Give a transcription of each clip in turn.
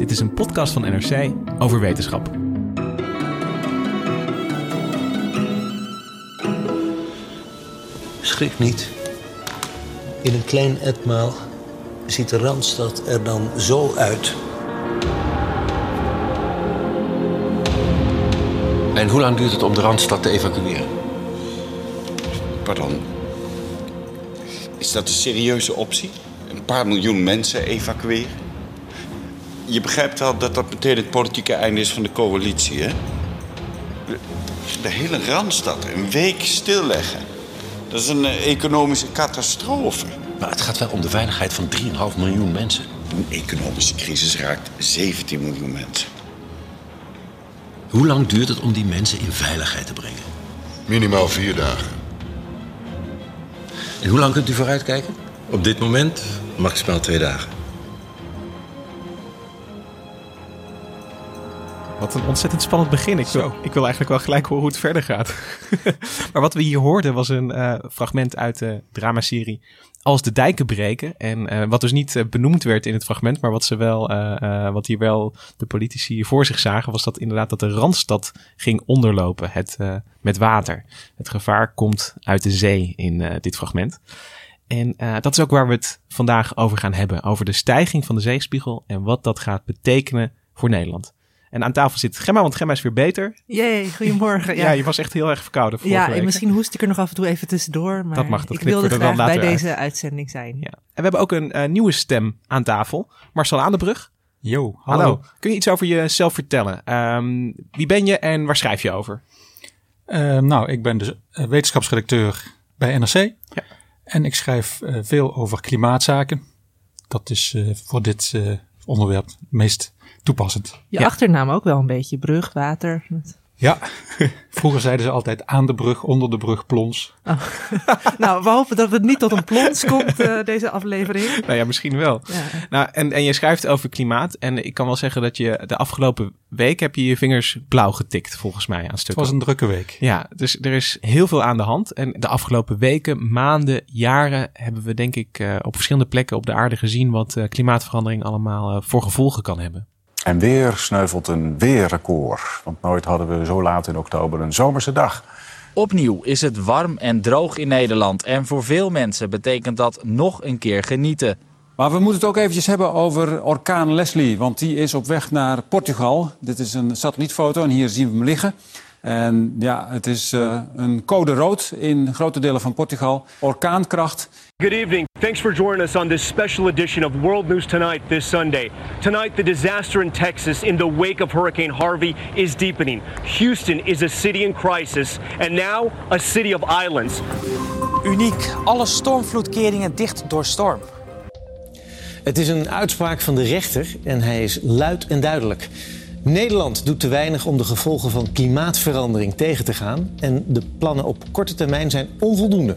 Dit is een podcast van NRC over wetenschap. Schrik niet. In een klein etmaal ziet de Randstad er dan zo uit. En hoe lang duurt het om de Randstad te evacueren? Pardon. Is dat een serieuze optie? Een paar miljoen mensen evacueren? Je begrijpt wel dat dat meteen het politieke einde is van de coalitie, hè? De hele Randstad een week stilleggen. Dat is een eh, economische catastrofe. Maar het gaat wel om de veiligheid van 3,5 miljoen mensen. Een economische crisis raakt 17 miljoen mensen. Hoe lang duurt het om die mensen in veiligheid te brengen? Minimaal vier dagen. En hoe lang kunt u vooruitkijken? Op dit moment maximaal twee dagen. Wat een ontzettend spannend begin. Ik wil, ik wil eigenlijk wel gelijk horen hoe het verder gaat. maar wat we hier hoorden was een uh, fragment uit de dramaserie Als de dijken breken. En uh, wat dus niet uh, benoemd werd in het fragment, maar wat, ze wel, wat hier wel de politici voor zich zagen, was dat inderdaad dat de Randstad ging onderlopen het, met water. Het gevaar komt uit de zee in dit fragment. En dat is ook waar we het vandaag over gaan hebben. Over de stijging van de zeespiegel en wat dat gaat betekenen voor Nederland. En aan tafel zit Gemma, want Gemma is weer beter. Jee, goedemorgen. Ja. ja, je was echt heel erg verkouden Ja, week. en misschien hoest ik er nog af en toe even tussendoor. Maar dat mag, dat ik wilde er graag dan bij uit. deze uitzending zijn. Ja. En we hebben ook een uh, nieuwe stem aan tafel. Marcel Aandebrug. Yo, hallo. hallo. Kun je iets over jezelf vertellen? Um, wie ben je en waar schrijf je over? Uh, nou, ik ben dus wetenschapsredacteur bij NRC. Ja. En ik schrijf uh, veel over klimaatzaken. Dat is voor dit onderwerp het meest toepassend. Je ja. achternaam ook wel een beetje. Brug, water. Ja, vroeger zeiden ze altijd aan de brug, onder de brug, plons. Oh. nou, we hopen dat het niet tot een plons komt, uh, deze aflevering. Nou ja, misschien wel. Ja. Nou, en, en je schrijft over klimaat. En ik kan wel zeggen dat je de afgelopen week heb je je vingers blauw getikt, volgens mij, aan stukken. Het was een drukke week. Ja, dus er is heel veel aan de hand. En de afgelopen weken, maanden, jaren hebben we denk ik uh, op verschillende plekken op de aarde gezien wat uh, klimaatverandering allemaal uh, voor gevolgen kan hebben. En weer sneuvelt een weerrecord. Want nooit hadden we zo laat in oktober een zomerse dag. Opnieuw is het warm en droog in Nederland. En voor veel mensen betekent dat nog een keer genieten. Maar we moeten het ook eventjes hebben over orkaan Leslie. Want die is op weg naar Portugal. Dit is een satellietfoto en hier zien we hem liggen. En ja, het is uh, een code rood in grote delen van Portugal. Orkaankracht. Good evening. Thanks for joining us on this special edition of World News Tonight this Sunday. Tonight, the disaster in Texas in the wake of Hurricane Harvey is deepening. Houston is a city in crisis, and now a city of islands. Uniek, alle stormvloedkeringen dicht door storm. Het is een uitspraak van de rechter en hij is luid en duidelijk. Nederland doet te weinig om de gevolgen van klimaatverandering tegen te gaan. En de plannen op korte termijn zijn onvoldoende.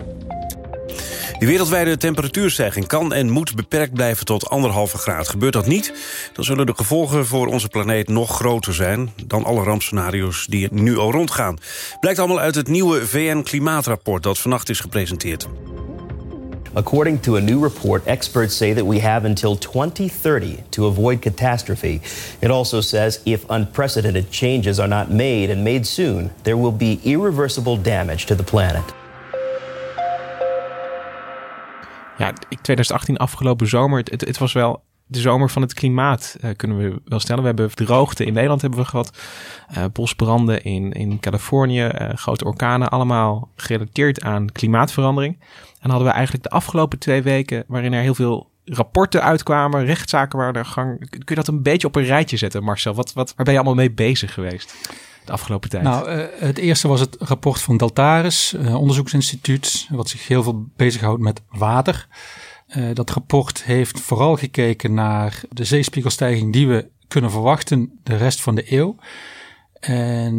De wereldwijde temperatuurstijging kan en moet beperkt blijven tot anderhalve graad. Gebeurt dat niet, dan zullen de gevolgen voor onze planeet nog groter zijn... dan alle rampscenario's die nu al rondgaan. Blijkt allemaal uit het nieuwe VN-klimaatrapport dat vannacht is gepresenteerd. According to a new report, experts say that we have until 2030 to avoid catastrophe. It also says if unprecedented changes are not made and made soon, there will be irreversible damage to the planet. Ja, 2018 afgelopen zomer, het, het, was wel de zomer van het klimaat, uh, kunnen we wel stellen. We hebben droogte in Nederland hebben we gehad. Uh, bosbranden in, in Californië, uh, grote orkanen, allemaal gerelateerd aan klimaatverandering. En hadden we eigenlijk de afgelopen twee weken, waarin er heel veel rapporten uitkwamen, rechtszaken waren er gang. Kun je dat een beetje op een rijtje zetten, Marcel? Wat, wat, waar ben je allemaal mee bezig geweest de afgelopen tijd? Nou, uh, het eerste was het rapport van Deltaris, uh, onderzoeksinstituut, wat zich heel veel bezighoudt met water. Uh, dat rapport heeft vooral gekeken naar de zeespiegelstijging die we kunnen verwachten de rest van de eeuw. En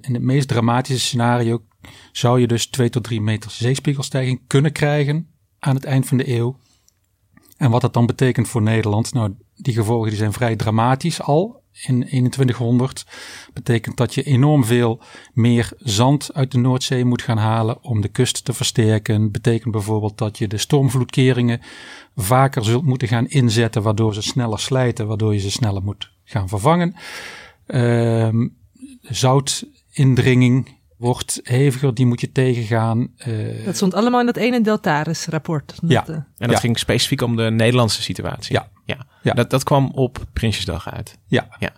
in het meest dramatische scenario zou je dus 2 tot 3 meter zeespiegelstijging kunnen krijgen aan het eind van de eeuw. En wat dat dan betekent voor Nederland, nou, die gevolgen die zijn vrij dramatisch al in 2100. Betekent dat je enorm veel meer zand uit de Noordzee moet gaan halen om de kust te versterken. Betekent bijvoorbeeld dat je de stormvloedkeringen vaker zult moeten gaan inzetten, waardoor ze sneller slijten, waardoor je ze sneller moet gaan vervangen. Uh, zoutindringing wordt heviger, die moet je tegengaan. Uh, dat stond allemaal in dat ene Deltaris-rapport. Ja. en dat ja. ging specifiek om de Nederlandse situatie. Ja. ja. ja. Dat, dat kwam op Prinsjesdag uit. Ja. ja.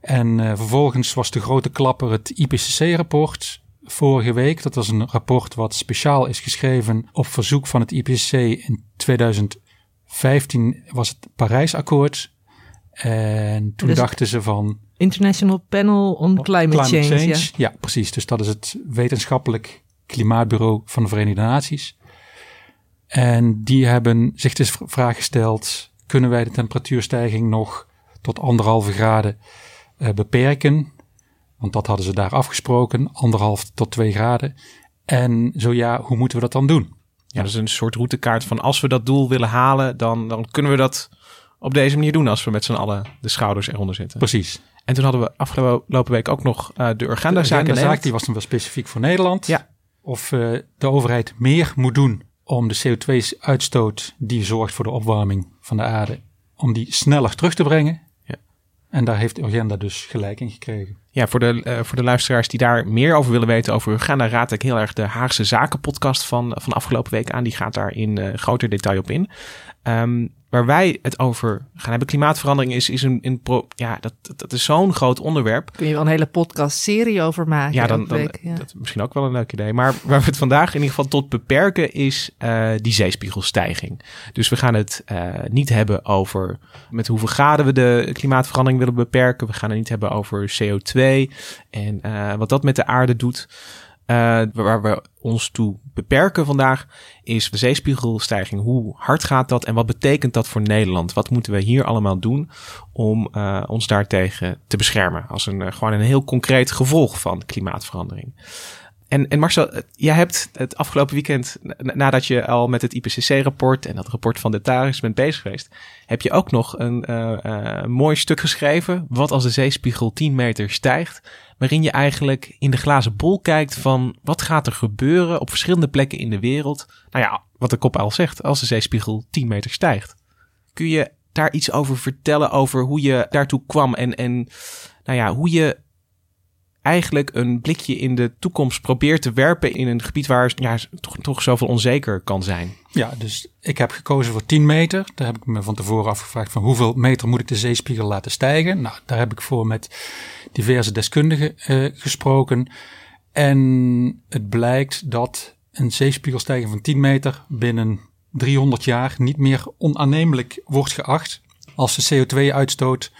En uh, vervolgens was de grote klapper het IPCC-rapport vorige week. Dat was een rapport wat speciaal is geschreven op verzoek van het IPCC. In 2015 was het Parijsakkoord. En toen dus dachten ze van International Panel on Climate, Climate Change. Change. Ja. ja. precies. Dus dat is het wetenschappelijk klimaatbureau van de Verenigde Naties. En die hebben zich dus de vraag gesteld: kunnen wij de temperatuurstijging nog tot anderhalve graden uh, beperken? Want dat hadden ze daar afgesproken, anderhalf tot twee graden. En zo ja, hoe moeten we dat dan doen? Ja, dat is een soort routekaart van als we dat doel willen halen, dan, dan kunnen we dat op deze manier doen als we met z'n allen de schouders eronder zitten. Precies. En toen hadden we afgelopen week ook nog uh, de Urgenda-zaak. De Urgenda-zaak die was dan wel specifiek voor Nederland. Ja. Of uh, de overheid meer moet doen om de CO2-uitstoot die zorgt voor de opwarming van de aarde, om die sneller terug te brengen. Ja. En daar heeft Urgenda dus gelijk in gekregen. Ja, voor de, uh, voor de luisteraars die daar meer over willen weten over Urgenda, raad ik heel erg de Haagse Zaken podcast van, van afgelopen week aan. Die gaat daar in groter detail op in. Um, waar wij het over gaan hebben, klimaatverandering, is, is een, een pro, ja, dat, dat is zo'n groot onderwerp. Kun je wel een hele podcast-serie over maken? Ja, dan, dan week, ja. dat is misschien ook wel een leuk idee. Maar waar we het vandaag in ieder geval tot beperken, is uh, die zeespiegelstijging. Dus we gaan het uh, niet hebben over met hoeveel graden we de klimaatverandering willen beperken. We gaan het niet hebben over CO2 en uh, wat dat met de aarde doet. Uh, waar we ons toe beperken vandaag is de zeespiegelstijging. Hoe hard gaat dat en wat betekent dat voor Nederland? Wat moeten we hier allemaal doen om uh, ons daartegen te beschermen? Als een, uh, gewoon een heel concreet gevolg van klimaatverandering. En, en Marcel, jij hebt het afgelopen weekend, nadat je al met het IPCC-rapport en dat rapport van Detaris bent bezig geweest, heb je ook nog een uh, mooi stuk geschreven. Wat als de zeespiegel 10 meter stijgt? Waarin je eigenlijk in de glazen bol kijkt van wat gaat er gebeuren op verschillende plekken in de wereld. Nou ja, wat de kop al zegt, als de zeespiegel 10 meter stijgt. Kun je daar iets over vertellen over hoe je daartoe kwam en, en nou ja, hoe je eigenlijk een blikje in de toekomst probeert te werpen in een gebied waar ja, toch, toch zoveel onzeker kan zijn. Ja, dus ik heb gekozen voor 10 meter. Daar heb ik me van tevoren afgevraagd van hoeveel meter moet ik de zeespiegel laten stijgen. Nou, daar heb ik voor met diverse deskundigen uh, gesproken. En het blijkt dat een zeespiegelstijging van 10 meter binnen 300 jaar niet meer onaannemelijk wordt geacht als de CO2-uitstoot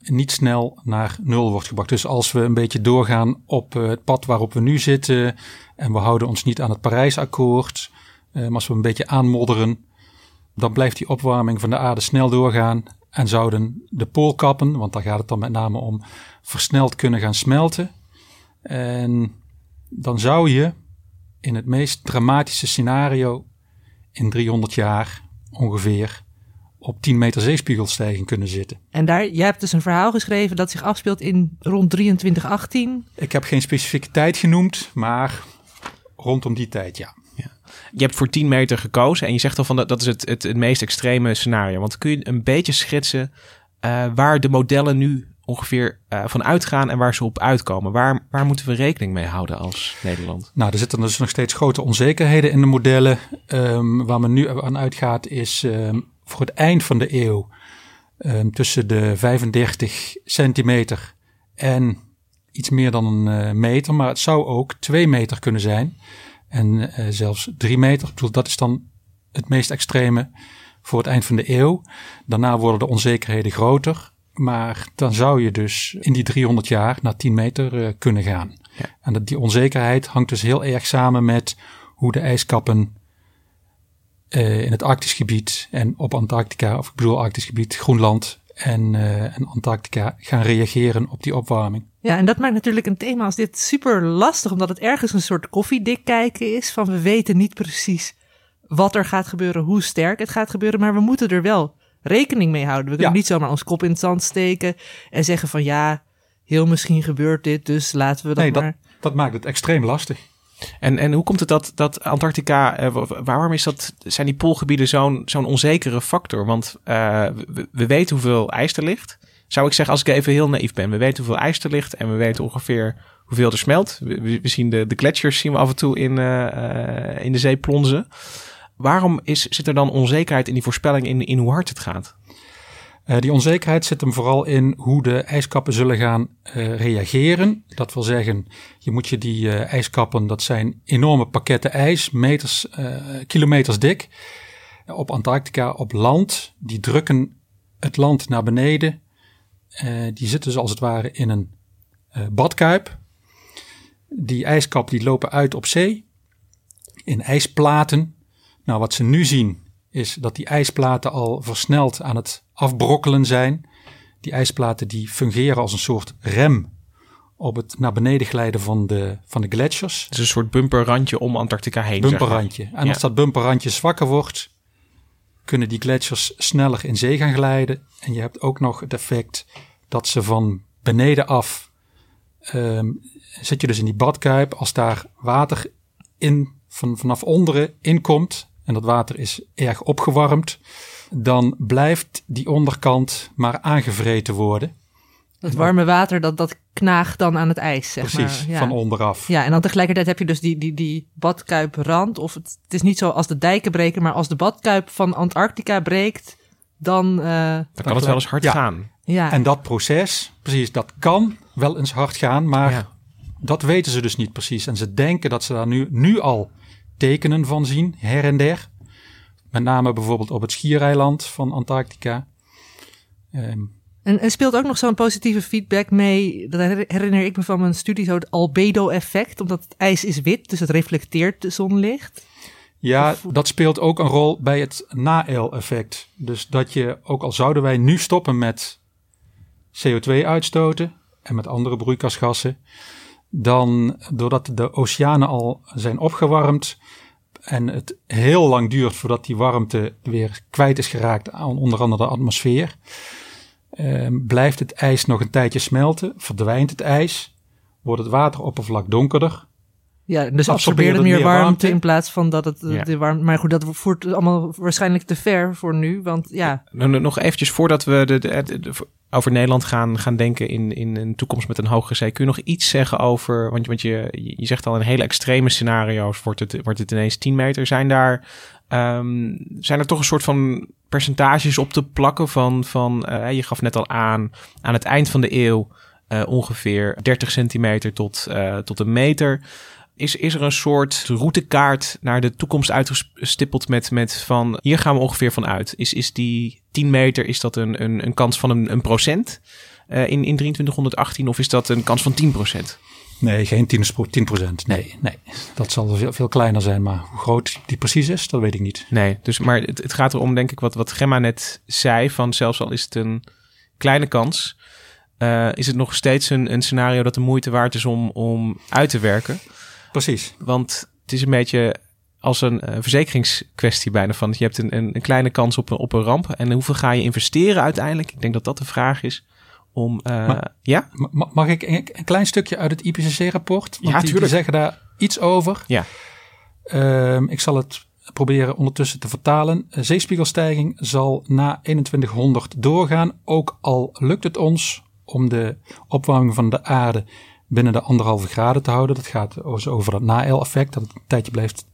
niet snel naar nul wordt gebracht. Dus als we een beetje doorgaan op het pad waarop we nu zitten en we houden ons niet aan het Parijsakkoord, maar als we een beetje aanmodderen, dan blijft die opwarming van de aarde snel doorgaan en zouden de poolkappen, want daar gaat het dan met name om, versneld kunnen gaan smelten. En dan zou je in het meest dramatische scenario in 300 jaar ongeveer op 10 meter zeespiegelstijging kunnen zitten. En daar, jij hebt dus een verhaal geschreven dat zich afspeelt in rond 2318. Ik heb geen specifieke tijd genoemd, maar rondom die tijd, ja. ja. Je hebt voor 10 meter gekozen en je zegt al van dat, dat is het, het, het meest extreme scenario. Want kun je een beetje schetsen uh, waar de modellen nu ongeveer uh, van uitgaan en waar ze op uitkomen? Waar, waar moeten we rekening mee houden als Nederland? Nou, er zitten dus nog steeds grote onzekerheden in de modellen. Um, waar men nu aan uitgaat is um, voor het eind van de eeuw ehm, tussen de 35 centimeter en iets meer dan een uh, meter. Maar het zou ook 2 meter kunnen zijn. En uh, zelfs 3 meter. Ik bedoel, dat is dan het meest extreme voor het eind van de eeuw. Daarna worden de onzekerheden groter. Maar dan zou je dus in die 300 jaar naar 10 meter uh, kunnen gaan. Ja. En dat, die onzekerheid hangt dus heel erg samen met hoe de ijskappen uh, in het Arktisch gebied en op Antarctica, of ik bedoel Arktisch gebied, Groenland en, uh, en Antarctica gaan reageren op die opwarming. Ja, en dat maakt natuurlijk een thema als dit super lastig, omdat het ergens een soort koffiedik kijken is van we weten niet precies wat er gaat gebeuren, hoe sterk het gaat gebeuren, maar we moeten er wel rekening mee houden. We kunnen ja. niet zomaar ons kop in het zand steken en zeggen van ja, heel misschien gebeurt dit, dus laten we dat nee, maar... Dat, dat maakt het extreem lastig. En, en hoe komt het dat, dat Antarctica, uh, waarom is dat, zijn die poolgebieden zo'n zo'n onzekere factor? Want uh, we, we, weten hoeveel ijs er ligt. Zou ik zeggen, als ik even heel naïef ben. We weten hoeveel ijs er ligt en we weten ongeveer hoeveel er smelt. We, zien de, de gletsjers zien we af en toe in, uh, in de zee plonzen. Waarom is, zit er dan onzekerheid in die voorspelling in, in hoe hard het gaat? Uh, die onzekerheid zit hem vooral in hoe de ijskappen zullen gaan uh, reageren. Dat wil zeggen, je moet je die uh, ijskappen, dat zijn enorme pakketten ijs, meters, kilometers dik, op Antarctica op land. Die drukken het land naar beneden. die zitten dus als het ware in een badkuip. Die ijskappen die lopen uit op zee in ijsplaten. Nou, wat ze nu zien is dat die ijsplaten al versneld aan het afbrokkelen zijn. Die ijsplaten die fungeren als een soort rem op het naar beneden glijden van de, van de gletsjers. Het is een soort bumperrandje om Antarctica heen. Bumperrandje. Zeg maar. En ja. als dat bumperrandje zwakker wordt, kunnen die gletsjers sneller in zee gaan glijden. En je hebt ook nog het effect dat ze van beneden af um, zit je dus in die badkuip. Als daar water in, van, vanaf onderen inkomt, en dat water is erg opgewarmd, dan blijft die onderkant maar aangevreten worden. Dat warme water, dat, dat knaagt dan aan het ijs, zeg Precies, maar. Ja. van onderaf. Ja, en dan tegelijkertijd heb je dus die, die, die badkuiprand. Of het, het is niet zo als de dijken breken, maar als de badkuip van Antarctica breekt, dan... Uh, dan kan het wel eens hard ja. gaan. Ja. En dat proces, precies, dat kan wel eens hard gaan, maar ja. dat weten ze dus niet precies. En ze denken dat ze daar nu, nu al tekenen van zien, her en der. Met name bijvoorbeeld op het schiereiland van Antarctica. Um, en, en, speelt ook nog zo'n positieve feedback mee. Dat herinner ik me van mijn studie, zo het albedo-effect. Omdat het ijs is wit, dus het reflecteert de zonlicht. Ja, of... dat speelt ook een rol bij het Nael-effect. Dus dat je, ook al zouden wij nu stoppen met CO2 uitstoten en met andere broeikasgassen, dan doordat de oceanen al zijn opgewarmd en het heel lang duurt voordat die warmte weer kwijt is geraakt aan onder andere de atmosfeer, uh, blijft het ijs nog een tijdje smelten, verdwijnt het ijs, wordt het wateroppervlak donkerder. Ja, dus absorbeert het meer, meer warmte, warmte, in plaats van dat het ja. de warmte. Maar goed, dat voert allemaal waarschijnlijk te ver voor nu. Want ja. Nog eventjes voordat we de, de, de, de, over Nederland gaan, gaan denken in, in een toekomst met een hogere zee. Kun je nog iets zeggen over. Want, want je, je zegt al in hele extreme scenario's wordt het, wordt het ineens 10 meter. Zijn daar. Um, zijn er toch een soort van percentages op te plakken van. van uh, je gaf net al aan. Aan het eind van de eeuw. Uh, ongeveer 30 centimeter tot, uh, tot een meter. Is, is er een soort routekaart naar de toekomst uitgestippeld met, met van hier gaan we ongeveer van uit? Is, is die 10 meter, is dat een, een, een kans van een, een procent uh, in, in 2318 of is dat een kans van 10 procent? Nee, geen 10, 10 procent. Nee, nee, dat zal veel, veel kleiner zijn. Maar hoe groot die precies is, dat weet ik niet. Nee, dus, maar het, het gaat erom, denk ik, wat, wat Gemma net zei: van zelfs al is het een kleine kans, uh, is het nog steeds een, een scenario dat de moeite waard is om, om uit te werken. Precies. Want het is een beetje als een uh, verzekeringskwestie bijna van. Je hebt een, een, een, kleine kans op een, op een ramp. En hoeveel ga je investeren uiteindelijk? Ik denk dat dat de vraag is. Om, uh, maar, ja? Mag ik een, een, klein stukje uit het IPCC-rapport? Want ja, die, die, zeggen daar iets over. Ja. Um, ik zal het proberen ondertussen te vertalen. Zeespiegelstijging zal na 2100 doorgaan. Ook al lukt het ons om de opwarming van de aarde binnen de anderhalve graden te houden. Dat gaat over dat Nael-effect, dat het een tijdje blijft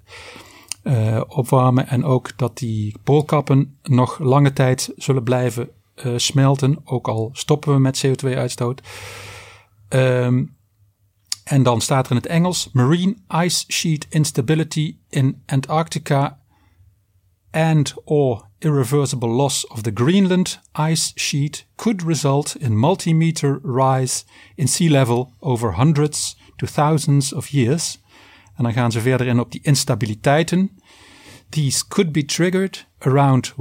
uh, opwarmen. En ook dat die poolkappen nog lange tijd zullen blijven uh, smelten, ook al stoppen we met CO2-uitstoot. Um, en dan staat er in het Engels: Marine ice sheet instability in Antarctica and or irreversible loss of the Greenland ice sheet could result in multimeter rise in sea level over hundreds to thousands of years. En dan gaan ze verder in op die instabiliteiten. These could be triggered around 1,5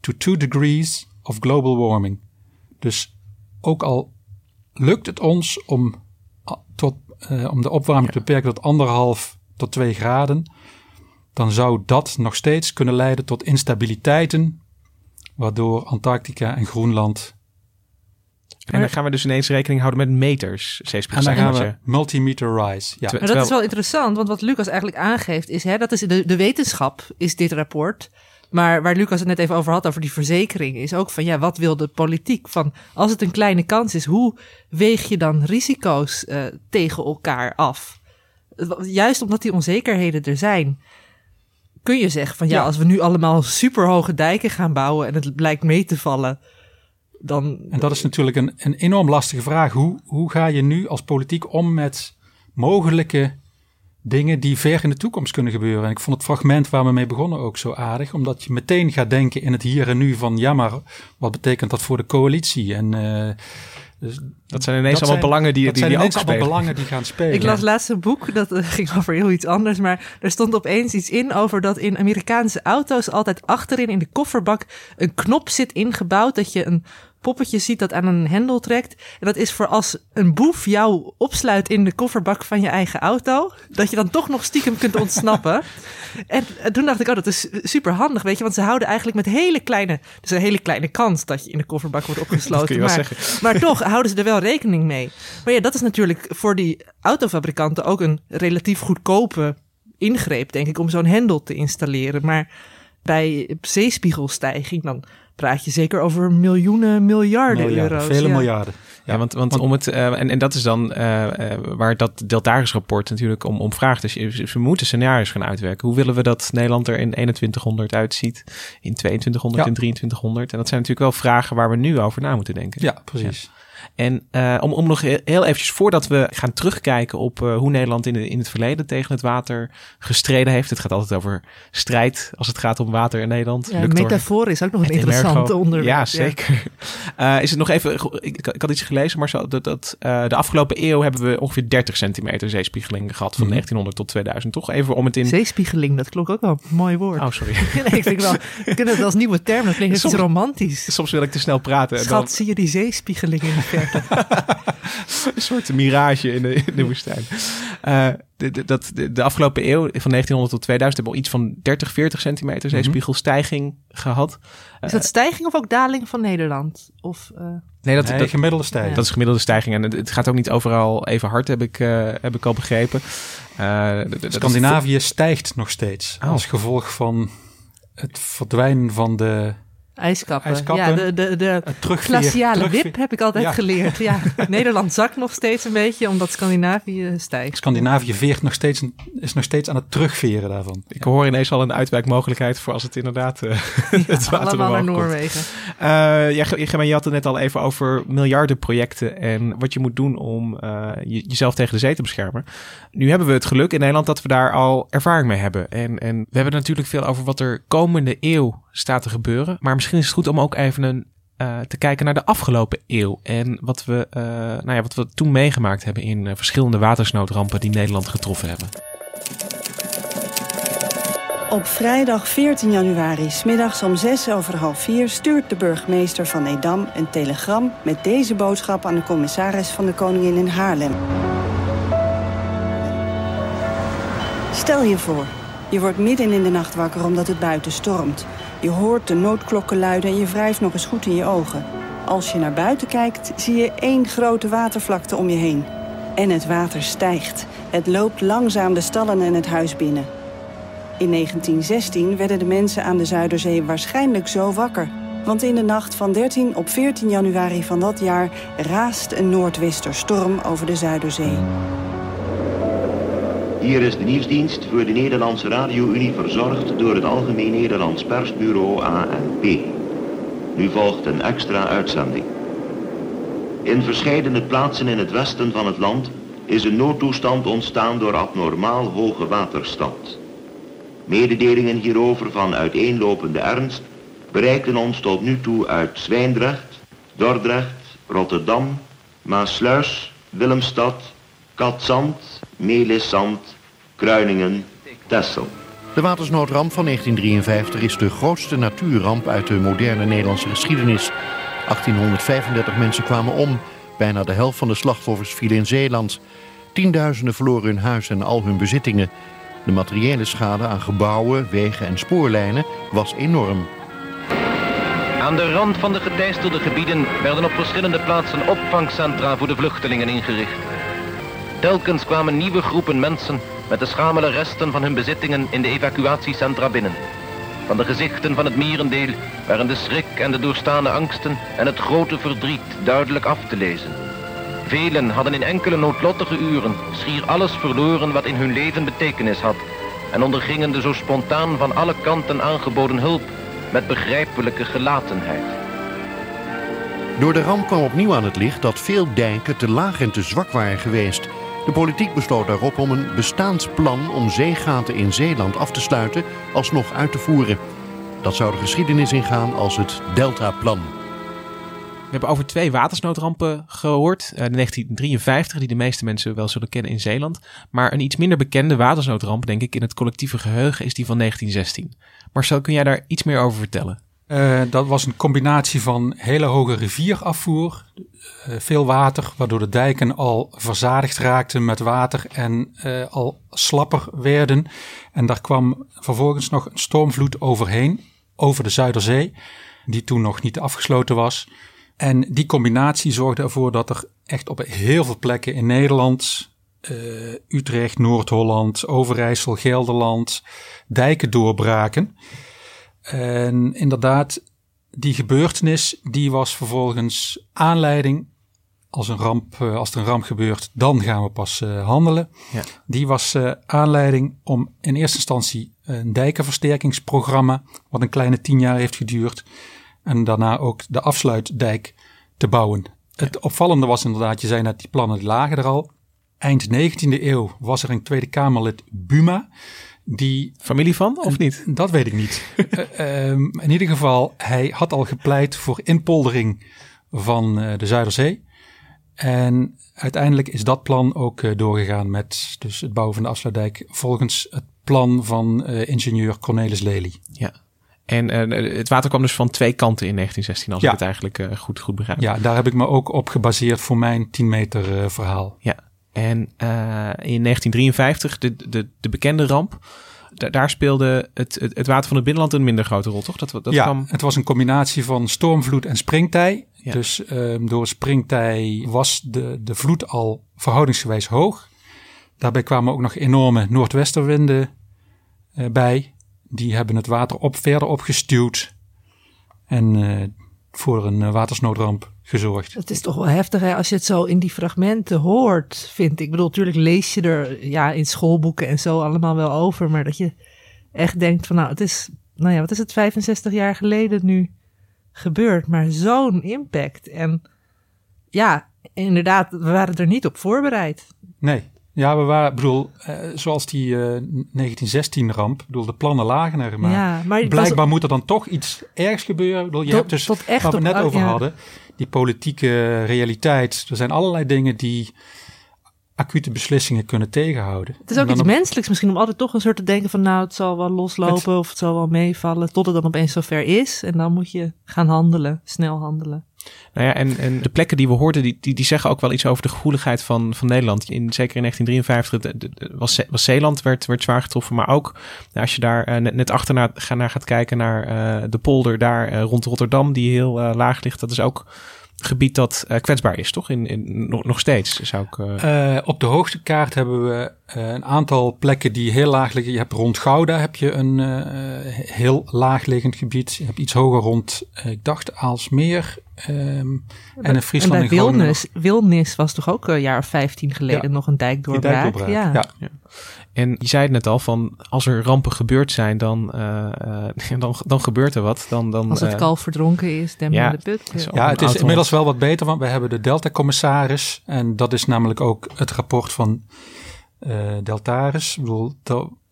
to 2 degrees of global warming. Dus ook al lukt het ons om, tot, uh, om de opwarming te beperken tot anderhalf tot 2 graden, dan zou dat nog steeds kunnen leiden tot instabiliteiten, waardoor Antarctica en Groenland. En dan gaan we dus ineens rekening houden met meters En dan gaan we multimeter rise. Ja. Maar dat is wel interessant, want wat Lucas eigenlijk aangeeft is, hè, dat is de, de wetenschap, is dit rapport. Maar waar Lucas het net even over had, over die verzekering, is ook van ja, wat wil de politiek? Van als het een kleine kans is, hoe weeg je dan risico's uh, tegen elkaar af? Juist omdat die onzekerheden er zijn kun je zeggen van ja, ja, als we nu allemaal superhoge dijken gaan bouwen en het blijkt mee te vallen, dan. En dat is natuurlijk een, een enorm lastige vraag. Hoe, hoe ga je nu als politiek om met mogelijke dingen die ver in de toekomst kunnen gebeuren? En ik vond het fragment waar we mee begonnen ook zo aardig, omdat je meteen gaat denken in het hier en nu van ja, maar wat betekent dat voor de coalitie? En. Uh, dus dat zijn ineens dat allemaal zijn, belangen die, dat die, zijn die ineens allemaal belangen die gaan spelen. Ik las laatst een boek, dat uh, ging over heel iets anders. Maar er stond opeens iets in over dat in Amerikaanse auto's altijd achterin in de kofferbak een knop zit ingebouwd. Dat je een poppetje ziet dat aan een hendel trekt. En dat is voor als een boef jou opsluit in de kofferbak van je eigen auto. Dat je dan toch nog stiekem kunt ontsnappen. en, toen dacht ik, oh, dat is super handig, weet je. Want ze houden eigenlijk met hele kleine... Dus een hele kleine kans dat je in de kofferbak wordt opgesloten. maar, maar toch houden ze er wel rekening mee. Maar ja, dat is natuurlijk voor die autofabrikanten ook een relatief goedkope ingreep, denk ik, om zo'n hendel te installeren. Maar bij zeespiegelstijging, dan praat je zeker over miljoenen, miljarden, miljarden euro's. Vele miljarden. Ja, want, want, om het, uh, en, en dat is dan uh, uh, waar dat Deltaris rapport natuurlijk om, om vraagt. Dus we moeten scenario's gaan uitwerken. Hoe willen we dat Nederland er in 2100 uitziet, in 2200, ja. in 2300? En dat zijn natuurlijk wel vragen waar we nu over na moeten denken. Ja, precies. Ja. En uh, om, om nog heel eventjes voordat we gaan terugkijken op uh, hoe Nederland in, de, in het verleden tegen het water gestreden heeft. Het gaat altijd over strijd als het gaat om water in Nederland. Ja, metafoor is ook nog een interessante onderwerp. Ja, zeker. Ja. Uh, is het nog even, ik, ik had iets gelezen, maar zo, dat, dat de afgelopen eeuw hebben we ongeveer 30 centimeter zeespiegeling gehad van mm. 1900 tot 2000. Toch even om het in... Zeespiegeling, dat klonk ook wel een mooi woord. Oh, sorry. nee, ik vind wel, we kunnen het als nieuwe term, dat klinkt soms, romantisch. Soms wil ik te snel praten. Schat, dan... zie je die zeespiegeling in de verte? een soort mirage in de, in de woestijn. Uh, de, de, dat, de, de, afgelopen eeuw, van 1900 tot 2000, hebben we al iets van 30, 40 centimeter zeespiegelstijging gehad. Is dat stijging of ook daling van Nederland? Of, uh... Nee, dat, nee, dat gemiddelde stijging. Dat is gemiddelde stijging. En het, het, gaat ook niet overal even hard, heb ik, uh, heb ik al begrepen. Uh, Scandinavië stijgt nog steeds. Oh. Als gevolg van het verdwijnen van de IJskappen. IJskappen. Ja, de, de, de glaciale wip heb ik altijd ja. geleerd. Ja. Nederland zakt nog steeds een beetje, omdat Scandinavië stijgt. Scandinavië veert nog steeds, is nog steeds aan het terugveren daarvan. Ik hoor ineens al een uitwijkmogelijkheid voor als het inderdaad uh, het water allemaal naar Noorwegen. Uh, ja, je had het net al even over miljardenprojecten en wat je moet doen om uh, jezelf tegen de zee te beschermen. Nu hebben we het geluk in Nederland dat we daar al ervaring mee hebben. En, en we hebben natuurlijk veel over wat er komende eeuw staat te gebeuren. Maar misschien is het goed om ook even een, uh, te kijken naar de afgelopen eeuw. En wat we, uh, nou ja, wat we toen meegemaakt hebben in uh, verschillende watersnoodrampen die Nederland getroffen hebben. Op vrijdag 14 januari, smiddags om 6 over half 4, stuurt de burgemeester van Edam een telegram met deze boodschap aan de commissaris van de Koningin in Haarlem. Stel je voor, je wordt midden in de nacht wakker omdat het buiten stormt. Je hoort de noodklokken luiden en je wrijft nog eens goed in je ogen. Als je naar buiten kijkt, zie je één grote watervlakte om je heen. En het water stijgt. Het loopt langzaam de stallen en het huis binnen. In 1916 werden de mensen aan de Zuiderzee waarschijnlijk zo wakker. Want in de nacht van 13 op 14 januari van dat jaar raast een noordwesterstorm over de Zuiderzee. Hier is de nieuwsdienst voor de Nederlandse Radio-Unie verzorgd door het Algemeen Nederlands Persbureau ANP. Nu volgt een extra uitzending. In verscheidene plaatsen in het westen van het land is een noodtoestand ontstaan door abnormaal hoge waterstand. Mededelingen hierover van uiteenlopende ernst bereikten ons tot nu toe uit Zwijndrecht, Dordrecht, Rotterdam, Maasluis, Willemstad, Katzand, Melisand, Kruiningen, Texel. De watersnoodramp van 1953 is de grootste natuurramp uit de moderne Nederlandse geschiedenis. 1835 mensen kwamen om. Bijna de helft van de slachtoffers viel in Zeeland. Tienduizenden verloren hun huis en al hun bezittingen. De materiële schade aan gebouwen, wegen en spoorlijnen was enorm. Aan de rand van de geteisterde gebieden werden op verschillende plaatsen opvangcentra voor de vluchtelingen ingericht. Telkens kwamen nieuwe groepen mensen met de schamele resten van hun bezittingen in de evacuatiecentra binnen. Van de gezichten van het merendeel waren de schrik en de doorstaande angsten en het grote verdriet duidelijk af te lezen. Velen hadden in enkele noodlottige uren schier alles verloren wat in hun leven betekenis had en ondergingen de zo spontaan van alle kanten aangeboden hulp met begrijpelijke gelatenheid. Door de ramp kwam opnieuw aan het licht dat veel dijken te laag en te zwak waren geweest. De politiek besloot daarop om een bestaansplan om zeegaten in Zeeland af te sluiten alsnog uit te voeren. Dat zou de geschiedenis ingaan als het Deltaplan. We hebben over twee watersnoodrampen gehoord. Uh, de 1953, die de meeste mensen wel zullen kennen in Zeeland. Maar een iets minder bekende watersnoodramp, denk ik, in het collectieve geheugen is die van 1916. Marcel, kun jij daar iets meer over vertellen? Uh, dat was een combinatie van hele hoge rivierafvoer, uh, veel water, waardoor de dijken al verzadigd raakten met water en uh, al slapper werden. En daar kwam vervolgens nog een stormvloed overheen, over de Zuiderzee, die toen nog niet afgesloten was. En die combinatie zorgde ervoor dat er echt op heel veel plekken in Nederland, Utrecht, Noord-Holland, Overijssel, Gelderland, dijken doorbraken. En inderdaad, die gebeurtenis die was vervolgens aanleiding. Als, een ramp, als er een ramp gebeurt, dan gaan we pas uh, handelen. Ja. Die was uh, aanleiding om in eerste instantie een dijkenversterkingsprogramma, wat een kleine tien jaar heeft geduurd. En daarna ook de afsluitdijk te bouwen. Ja. Het opvallende was inderdaad, je zei net, die plannen lagen er al. Eind 19e eeuw was er een Tweede Kamerlid Buma. Die, Familie van of niet? Dat weet ik niet. uh, um, in ieder geval, hij had al gepleit voor inpoldering van uh, de Zuiderzee. En uiteindelijk is dat plan ook uh, doorgegaan met dus het bouwen van de afsluitdijk volgens het plan van ingenieur Cornelis Lely. Ja. En het water kwam dus van twee kanten in 1916, als ja. ik het eigenlijk goed, goed begrijp. Ja, daar heb ik me ook op gebaseerd voor mijn 10 meter verhaal. Ja, en uh, in 1953, de, de, de bekende ramp, da daar speelde het, het, het, water van het binnenland een minder grote rol, toch? Dat, dat ja, kwam... het was een combinatie van stormvloed en springtij. Ja. Dus um, door springtij was de, de vloed al verhoudingsgewijs hoog. Daarbij kwamen ook nog enorme noordwesterwinden uh, bij. Die hebben het water op, verder opgestuwd. En uh, voor een watersnoodramp gezorgd. Het is toch wel heftig hè, als je het zo in die fragmenten hoort, vind ik. Ik bedoel, natuurlijk lees je er ja, in schoolboeken en zo allemaal wel over, maar dat je echt denkt van nou, het is, nou ja, wat is het, 65 jaar geleden nu gebeurd, maar zo'n impact. En ja, inderdaad, we waren er niet op voorbereid. Nee. Ja, we waren, bedoel, uh, zoals die uh, 1916-ramp, bedoel, de plannen lagen er maar. Ja, maar Blijkbaar moet er dan toch iets ergs gebeuren. Bedoel, je tot, hebt dus, tot echt waar we op, net over ja. hadden, die politieke realiteit. Er zijn allerlei dingen die acute beslissingen kunnen tegenhouden. Het is ook iets op... menselijks misschien om altijd toch een soort te denken van nou het zal wel loslopen het... of het zal wel meevallen tot het dan opeens zover is en dan moet je gaan handelen, snel handelen. Nou ja, en, en de plekken die we hoorden, die, die, die zeggen ook wel iets over de gevoeligheid van, van Nederland. In, zeker in 1953 de, de, was, was Zeeland werd, werd zwaar getroffen, maar ook nou, als je daar uh, net, net achterna ga, naar gaat kijken naar uh, de polder daar uh, rond Rotterdam, die heel laag ligt, dat is ook gebied dat kwetsbaar is, toch? In, in, nog, nog steeds zou ik. Op de hoogtekaart hebben we een aantal plekken die heel laag liggen. Je hebt rond Gouda heb je een heel laag liggend gebied. Je hebt iets hoger rond, ik dacht Aalsmeer. Um, en in Friesland en bij Wilnis, Wilnis was toch ook een jaar of vijftien geleden ja, nog een dijkdoorbraak? dijkdoorbraak ja. Ja. ja. En je zei het net al, van als er rampen gebeurd zijn, dan, uh, dan, dan gebeurt er wat. Dan, dan, als het uh, kalf verdronken is, demmen ja, de put. Ja, het is inmiddels wel wat beter, want we hebben de Delta-commissaris. En dat is namelijk ook het rapport van uh, Deltaris. Ik bedoel,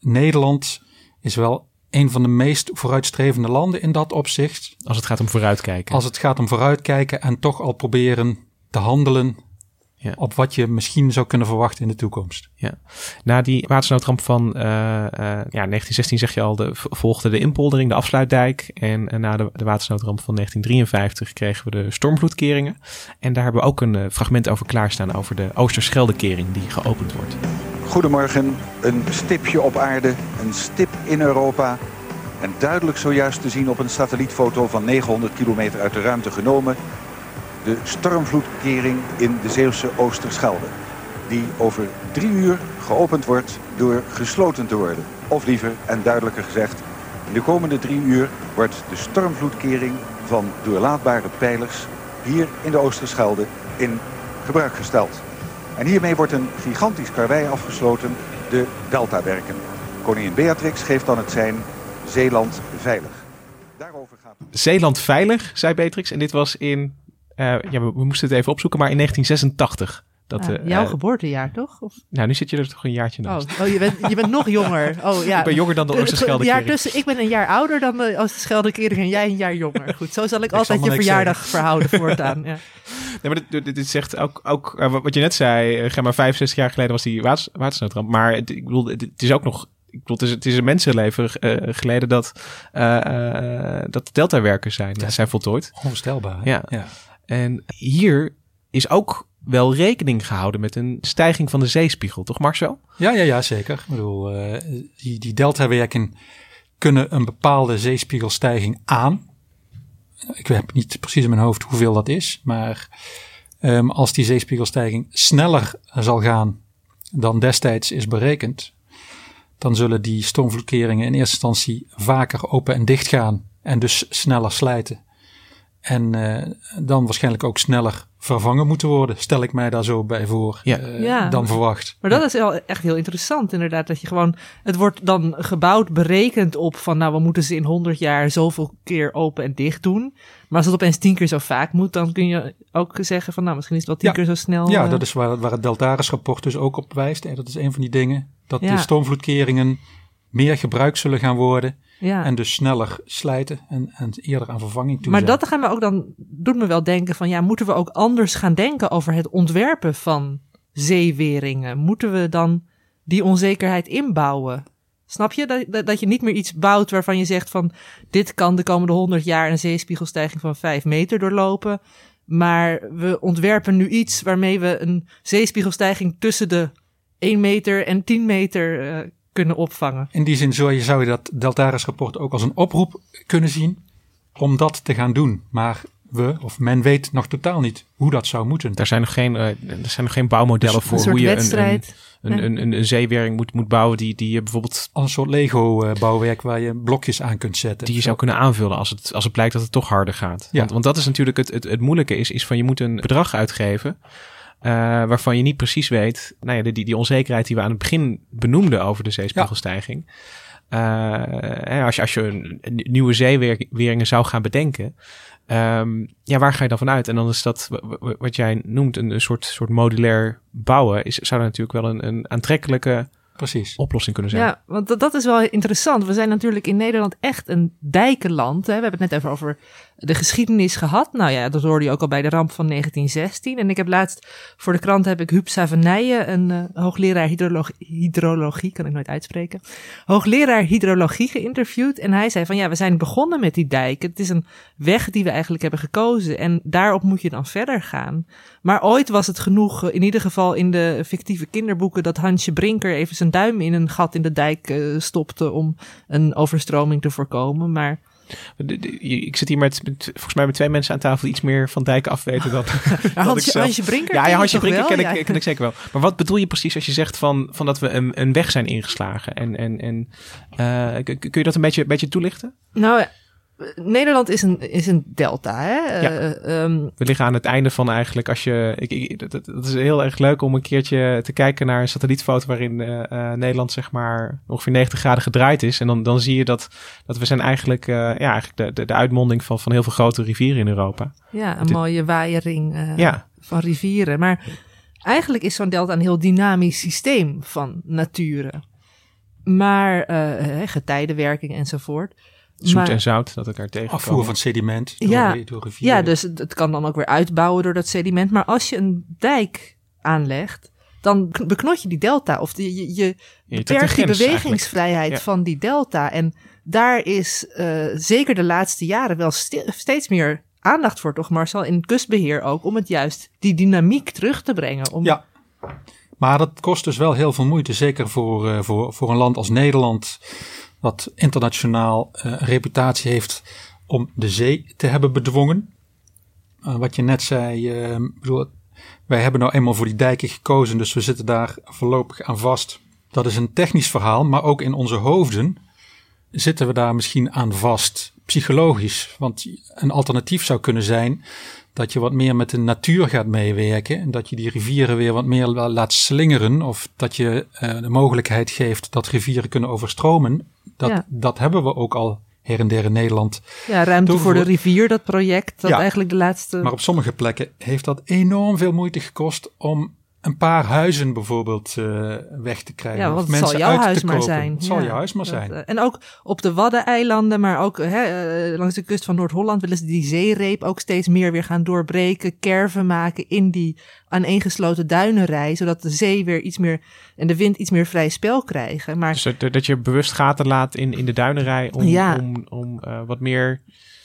Nederland is wel een van de meest vooruitstrevende landen in dat opzicht. Als het gaat om vooruitkijken. Als het gaat om vooruitkijken en toch al proberen te handelen ja. op wat je misschien zou kunnen verwachten in de toekomst. Ja. Na die watersnoodramp van uh, uh, ja, 1916 zeg je al, de, volgde de inpoldering, de afsluitdijk. En, en na de, de watersnoodramp van 1953 kregen we de stormvloedkeringen. En daar hebben we ook een uh, fragment over klaarstaan over de Oosterscheldekering die geopend wordt. Goedemorgen, een stipje op aarde, een stip in Europa. En duidelijk zojuist te zien op een satellietfoto van 900 kilometer uit de ruimte genomen. De stormvloedkering in de Zeeuwse Oosterschelde. Die over drie uur geopend wordt door gesloten te worden. Of liever en duidelijker gezegd, in de komende drie uur wordt de stormvloedkering van doorlaatbare pijlers hier in de Oosterschelde in gebruik gesteld. En hiermee wordt een gigantisch karwei afgesloten, de Deltawerken. Koningin Beatrix geeft dan het zijn Zeeland veilig. Daarover gaat... Zeeland veilig, zei Beatrix. En dit was in, uh, ja, we, moesten het even opzoeken, maar in 1986. Dat, uh, jouw uh, geboortejaar, toch? Of? Nou, nu zit je er toch een jaartje naast. Oh, oh je, bent, je bent nog jonger. Oh, ja. ik ben jonger dan de Oosterscheldekering. tussen, ik ben een jaar ouder dan de Oosterscheldekering en jij een jaar jonger. Goed, zo zal ik, ik altijd je verjaardag zeggen. verhouden voortaan. Ja. Nee, maar dit, dit, dit zegt ook, ook uh, wat je net zei, uh, maar 65 jaar geleden was die waters, watersnoodramp. Maar het, ik bedoel, het, het is ook nog ik bedoel, het is, het is een mensenleven uh, geleden dat, uh, uh, dat de deltawerkers zijn, ja. zijn voltooid. Onvoorstelbaar. Ja. ja. En hier is ook wel rekening gehouden met een stijging van de zeespiegel, toch Marcel? Ja, ja, ja zeker. Ik bedoel, die, die deltawerken kunnen een bepaalde zeespiegelstijging aan. Ik heb niet precies in mijn hoofd hoeveel dat is, maar um, als die zeespiegelstijging sneller zal gaan dan destijds is berekend, dan zullen die stormvloedkeringen in eerste instantie vaker open en dicht gaan en dus sneller slijten. En uh, dan waarschijnlijk ook sneller vervangen moeten worden, stel ik mij daar zo bij voor, ja. Uh, ja. dan verwacht. Maar dat is wel echt heel interessant inderdaad, dat je gewoon, het wordt dan gebouwd, berekend op van nou we moeten ze in 100 jaar zoveel keer open en dicht doen. Maar als het opeens tien keer zo vaak moet, dan kun je ook zeggen van nou misschien is het wel tien ja. keer zo snel. Ja, uh, dat is waar, waar het Deltaris rapport dus ook op wijst. En dat is een van die dingen, dat ja. de stormvloedkeringen meer gebruikt zullen gaan worden. Ja. En dus sneller slijten en, en eerder aan vervanging toe Maar zijn. dat gaan we ook dan, doet me wel denken van ja, moeten we ook anders gaan denken over het ontwerpen van zeeweringen? Moeten we dan die onzekerheid inbouwen? Snap je? Dat, dat, dat je niet meer iets bouwt waarvan je zegt van dit kan de komende 100 jaar een zeespiegelstijging van 5 meter doorlopen. Maar we ontwerpen nu iets waarmee we een zeespiegelstijging tussen de 1 meter en 10 meter uh, kunnen opvangen. In die zin zou je, zou je dat Deltaris rapport ook als een oproep kunnen zien om dat te gaan doen. Maar we, of men weet nog totaal niet hoe dat zou moeten. Er zijn nog geen, uh, er zijn nog geen bouwmodellen dus voor hoe je wedstrijd. een, een, een, een, een zeewering moet, moet bouwen die, die je bijvoorbeeld... Als een soort Lego-bouwwerk waar je blokjes aan kunt zetten. Die je zou kunnen aanvullen als het, als het blijkt dat het toch harder gaat. Ja. Want, want dat is natuurlijk het, het, het moeilijke is, is van je moet een bedrag uitgeven... Uh, waarvan je niet precies weet, nou ja, die, die onzekerheid die we aan het begin benoemden over de zeespiegelstijging. Ja. Uh, als je, als je een, een nieuwe zeeweringen zou gaan bedenken, um, ja, waar ga je dan vanuit? En dan is dat, wat jij noemt, een, een soort, soort modulair bouwen, is, zou natuurlijk wel een, een aantrekkelijke Precies. oplossing kunnen zijn. Ja, want dat, dat is wel interessant. We zijn natuurlijk in Nederland echt een dijkenland. Hè? We hebben het net even over de geschiedenis gehad. Nou ja, dat hoorde je ook al bij de ramp van 1916. En ik heb laatst voor de krant heb ik Huub Savenijen, een uh, hoogleraar hydrologie, hydrologie, kan ik nooit uitspreken, hoogleraar hydrologie geïnterviewd. En hij zei van ja, we zijn begonnen met die dijken. Het is een weg die we eigenlijk hebben gekozen. En daarop moet je dan verder gaan. Maar ooit was het genoeg, in ieder geval in de fictieve kinderboeken, dat Hansje Brinker even zijn duim in een gat in de dijk uh, stopte om een overstroming te voorkomen. Maar Ik zit hier met, met volgens mij met twee mensen aan tafel die iets meer van dijken afweten dan, dan Hansje- ik zelf. Hansje Brinker Ja, Hansje Brinker wel? ken, ik, ken ik zeker wel. Maar wat bedoel je precies als je zegt van, van dat we een, een weg zijn ingeslagen? En, en, en eh, kun je dat een beetje, beetje toelichten? Nou, eh, Nederland is een, is een delta, hè? Ja. Eh, ehm, We liggen aan het einde van eigenlijk als je. Ik, ik, dat, is heel erg leuk om een keertje te kijken naar een satellietfoto waarin eh, eh, Nederland zeg maar ongeveer 90 graden gedraaid is. En dan, dan zie je dat, dat we zijn eigenlijk, ja, eigenlijk de, de, de uitmonding van, van heel veel grote rivieren in Europa. Ja, een mooie waaiering Ja. van rivieren. Maar eigenlijk is zo'n delta een heel dynamisch systeem van nature. Maar getijdenwerking enzovoort. Zoet maar, en zout dat elkaar tegenkomen. Afvoer van sediment door, ja, door rivieren. ja, dus het, het kan dan ook weer uitbouwen door dat sediment. Maar als je een dijk aanlegt, dan beknot je die delta. Of die, je, je Je beperkt die bewegingsvrijheid. Ja. van die delta. En daar is eh, zeker de laatste jaren wel steeds meer aandacht voor, toch Marcel? In het kustbeheer ook, om het juist die dynamiek terug te brengen. Om, Ja. Maar dat kost dus wel heel veel moeite. Zeker voor, eh, voor, voor een land als Nederland. Dat internationaal een reputatie heeft om de zee te hebben bedwongen. Eh, wat je net zei. eh, bedoel, wij hebben nou eenmaal voor die dijken gekozen. Dus we zitten daar voorlopig aan vast. Dat is een technisch verhaal. Maar ook in onze hoofden zitten we daar misschien aan vast. Psychologisch. Want een alternatief zou kunnen zijn dat je wat meer met de natuur gaat meewerken. En dat je die rivieren weer wat meer la- laat slingeren. Of dat je de mogelijkheid geeft dat rivieren kunnen overstromen. Dat, Ja. dat hebben we ook al her en der in Nederland. Ja, ruimte voor de rivier, dat project. Dat Ja. eigenlijk de laatste... Maar op sommige plekken heeft dat enorm veel moeite gekost om een paar huizen bijvoorbeeld eh, weg te krijgen. Ja, of want het mensen zal jouw uit huis te maar kopen. zijn. Het zal Ja, jouw huis maar dat, zijn. eh, en ook op de Waddeneilanden, maar ook hè, eh, langs de kust van Noord-Holland willen ze die zeereep ook steeds meer weer gaan doorbreken, kerven maken in die aaneengesloten duinenrij, zodat de zee weer iets meer en de wind iets meer vrij spel krijgen. Maar Dus dat, dat je bewust gaten laat in, in de duinerij om, Ja. om, om eh, wat meer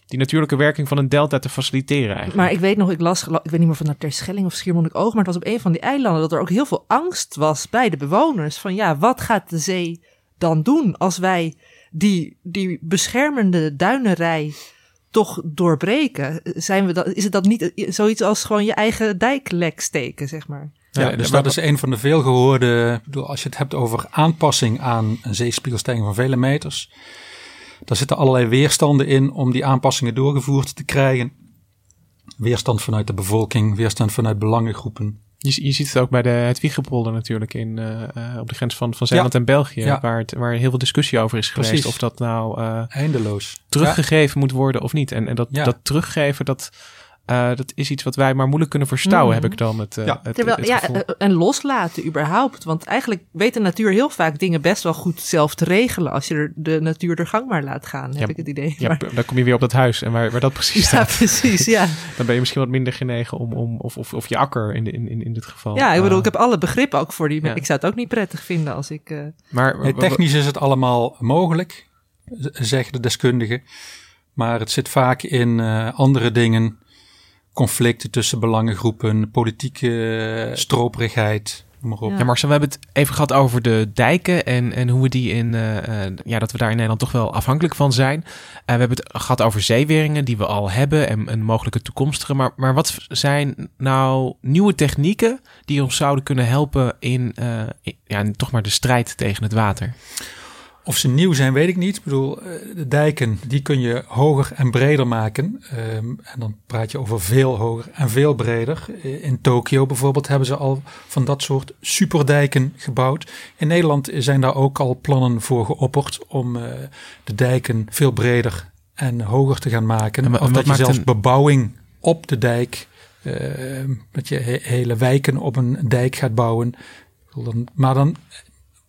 die natuurlijke werking van een delta te faciliteren eigenlijk. Maar ik weet nog, ik las, ik weet niet meer van de Terschelling of Schiermonnikoog, maar het was op een van die eilanden dat er ook heel veel angst was bij de bewoners. Van ja, wat gaat de zee dan doen als wij die, die beschermende duinenrij toch doorbreken? Zijn we dat, is het dat niet zoiets als gewoon je eigen dijklek steken, zeg maar? Ja, dus dat is een van de veel gehoorde. Ik bedoel, als je het hebt over aanpassing aan een zeespiegelstijging van vele meters. Daar zitten allerlei weerstanden in om die aanpassingen doorgevoerd te krijgen. Weerstand vanuit de bevolking, weerstand vanuit belangengroepen. Je, je ziet het ook bij de, het Wiegepolder natuurlijk in, eh, eh, op de grens van, van Zeeland Ja. en België. Ja. Waar, het, waar heel veel discussie over is geweest. Precies. Of dat nou eh, Eindeloos. teruggegeven moet worden of niet. En, en dat, dat teruggeven, dat, eh, dat is iets wat wij maar moeilijk kunnen verstouwen, Mhm. heb ik dan het, eh, Ja. het, Terwijl, het ja, gevoel. eh, en loslaten überhaupt. Want eigenlijk weet de natuur heel vaak dingen best wel goed zelf te regelen. Als je er de natuur er gang maar laat gaan, heb Ja, ik het idee. Ja, Maar- dan kom je weer op dat huis en waar, waar dat precies Ja, staat. precies, ja. Dan ben je misschien wat minder genegen om, om of, of, of je akker in, de- in, in, in dit geval. Ja, ik bedoel, ik heb alle begrip ook voor die. Ja. Ik zou het ook niet prettig vinden als ik. eh, maar Nee, technisch is het allemaal mogelijk, zeggen de deskundigen. Maar het zit vaak in eh, andere dingen. Conflicten tussen belangengroepen, politieke eh, stroperigheid, noem maar op. Ja, Marcel, we hebben het even gehad over de dijken en, en hoe we die in, eh, eh, ja, dat we daar in Nederland toch wel afhankelijk van zijn. Eh, we hebben het gehad over zeeweringen die we al hebben en, en mogelijke toekomstige. Maar, maar wat zijn nou nieuwe technieken die ons zouden kunnen helpen in, eh, in- ja, in toch maar de strijd tegen het water? Of ze nieuw zijn, weet ik niet. Ik bedoel, eh, de dijken, die kun je hoger en breder maken. Ehm, en dan praat je over veel hoger en veel breder. Eh, In Tokio bijvoorbeeld hebben ze al van dat soort superdijken gebouwd. In Nederland zijn daar ook al plannen voor geopperd om eh, de dijken veel breder en hoger te gaan maken. En of dat je zelfs een- bebouwing op de dijk, eh, dat je he- hele wijken op een dijk gaat bouwen. Dan- Maar dan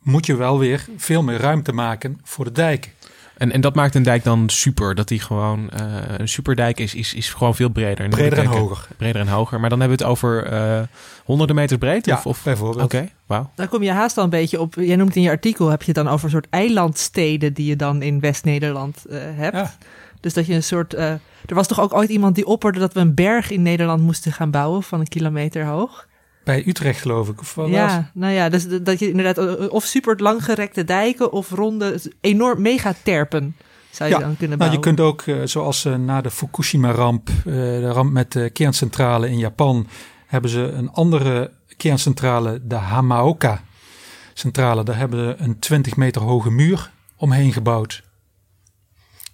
moet je wel weer veel meer ruimte maken voor de dijken. En, en dat maakt een dijk dan super. Dat die gewoon eh, een superdijk is, is, is gewoon veel breder. dan Breder en hoger. Breder en hoger. Maar dan hebben we het over eh, honderden meters breed? Ja, of, of? bijvoorbeeld. Oké, wauw. Daar kom je haast al een beetje op. Jij noemt in je artikel, heb je het dan over een soort eilandsteden die je dan in West-Nederland eh, hebt. Ja. Dus dat je een soort. eh, er was toch ook ooit iemand die opperde dat we een berg in Nederland moesten gaan bouwen van een kilometer hoog. Bij Utrecht geloof ik. Of was ja, nou ja, dus dat je inderdaad of super langgerekte dijken of ronde, enorm megaterpen zou je ja, dan kunnen nou, bouwen. je kunt ook, eh, zoals eh, na de Fukushima-ramp, eh, de ramp met de kerncentrale in Japan, hebben ze een andere kerncentrale, de Hamaoka-centrale. Daar hebben ze een 20 meter hoge muur omheen gebouwd.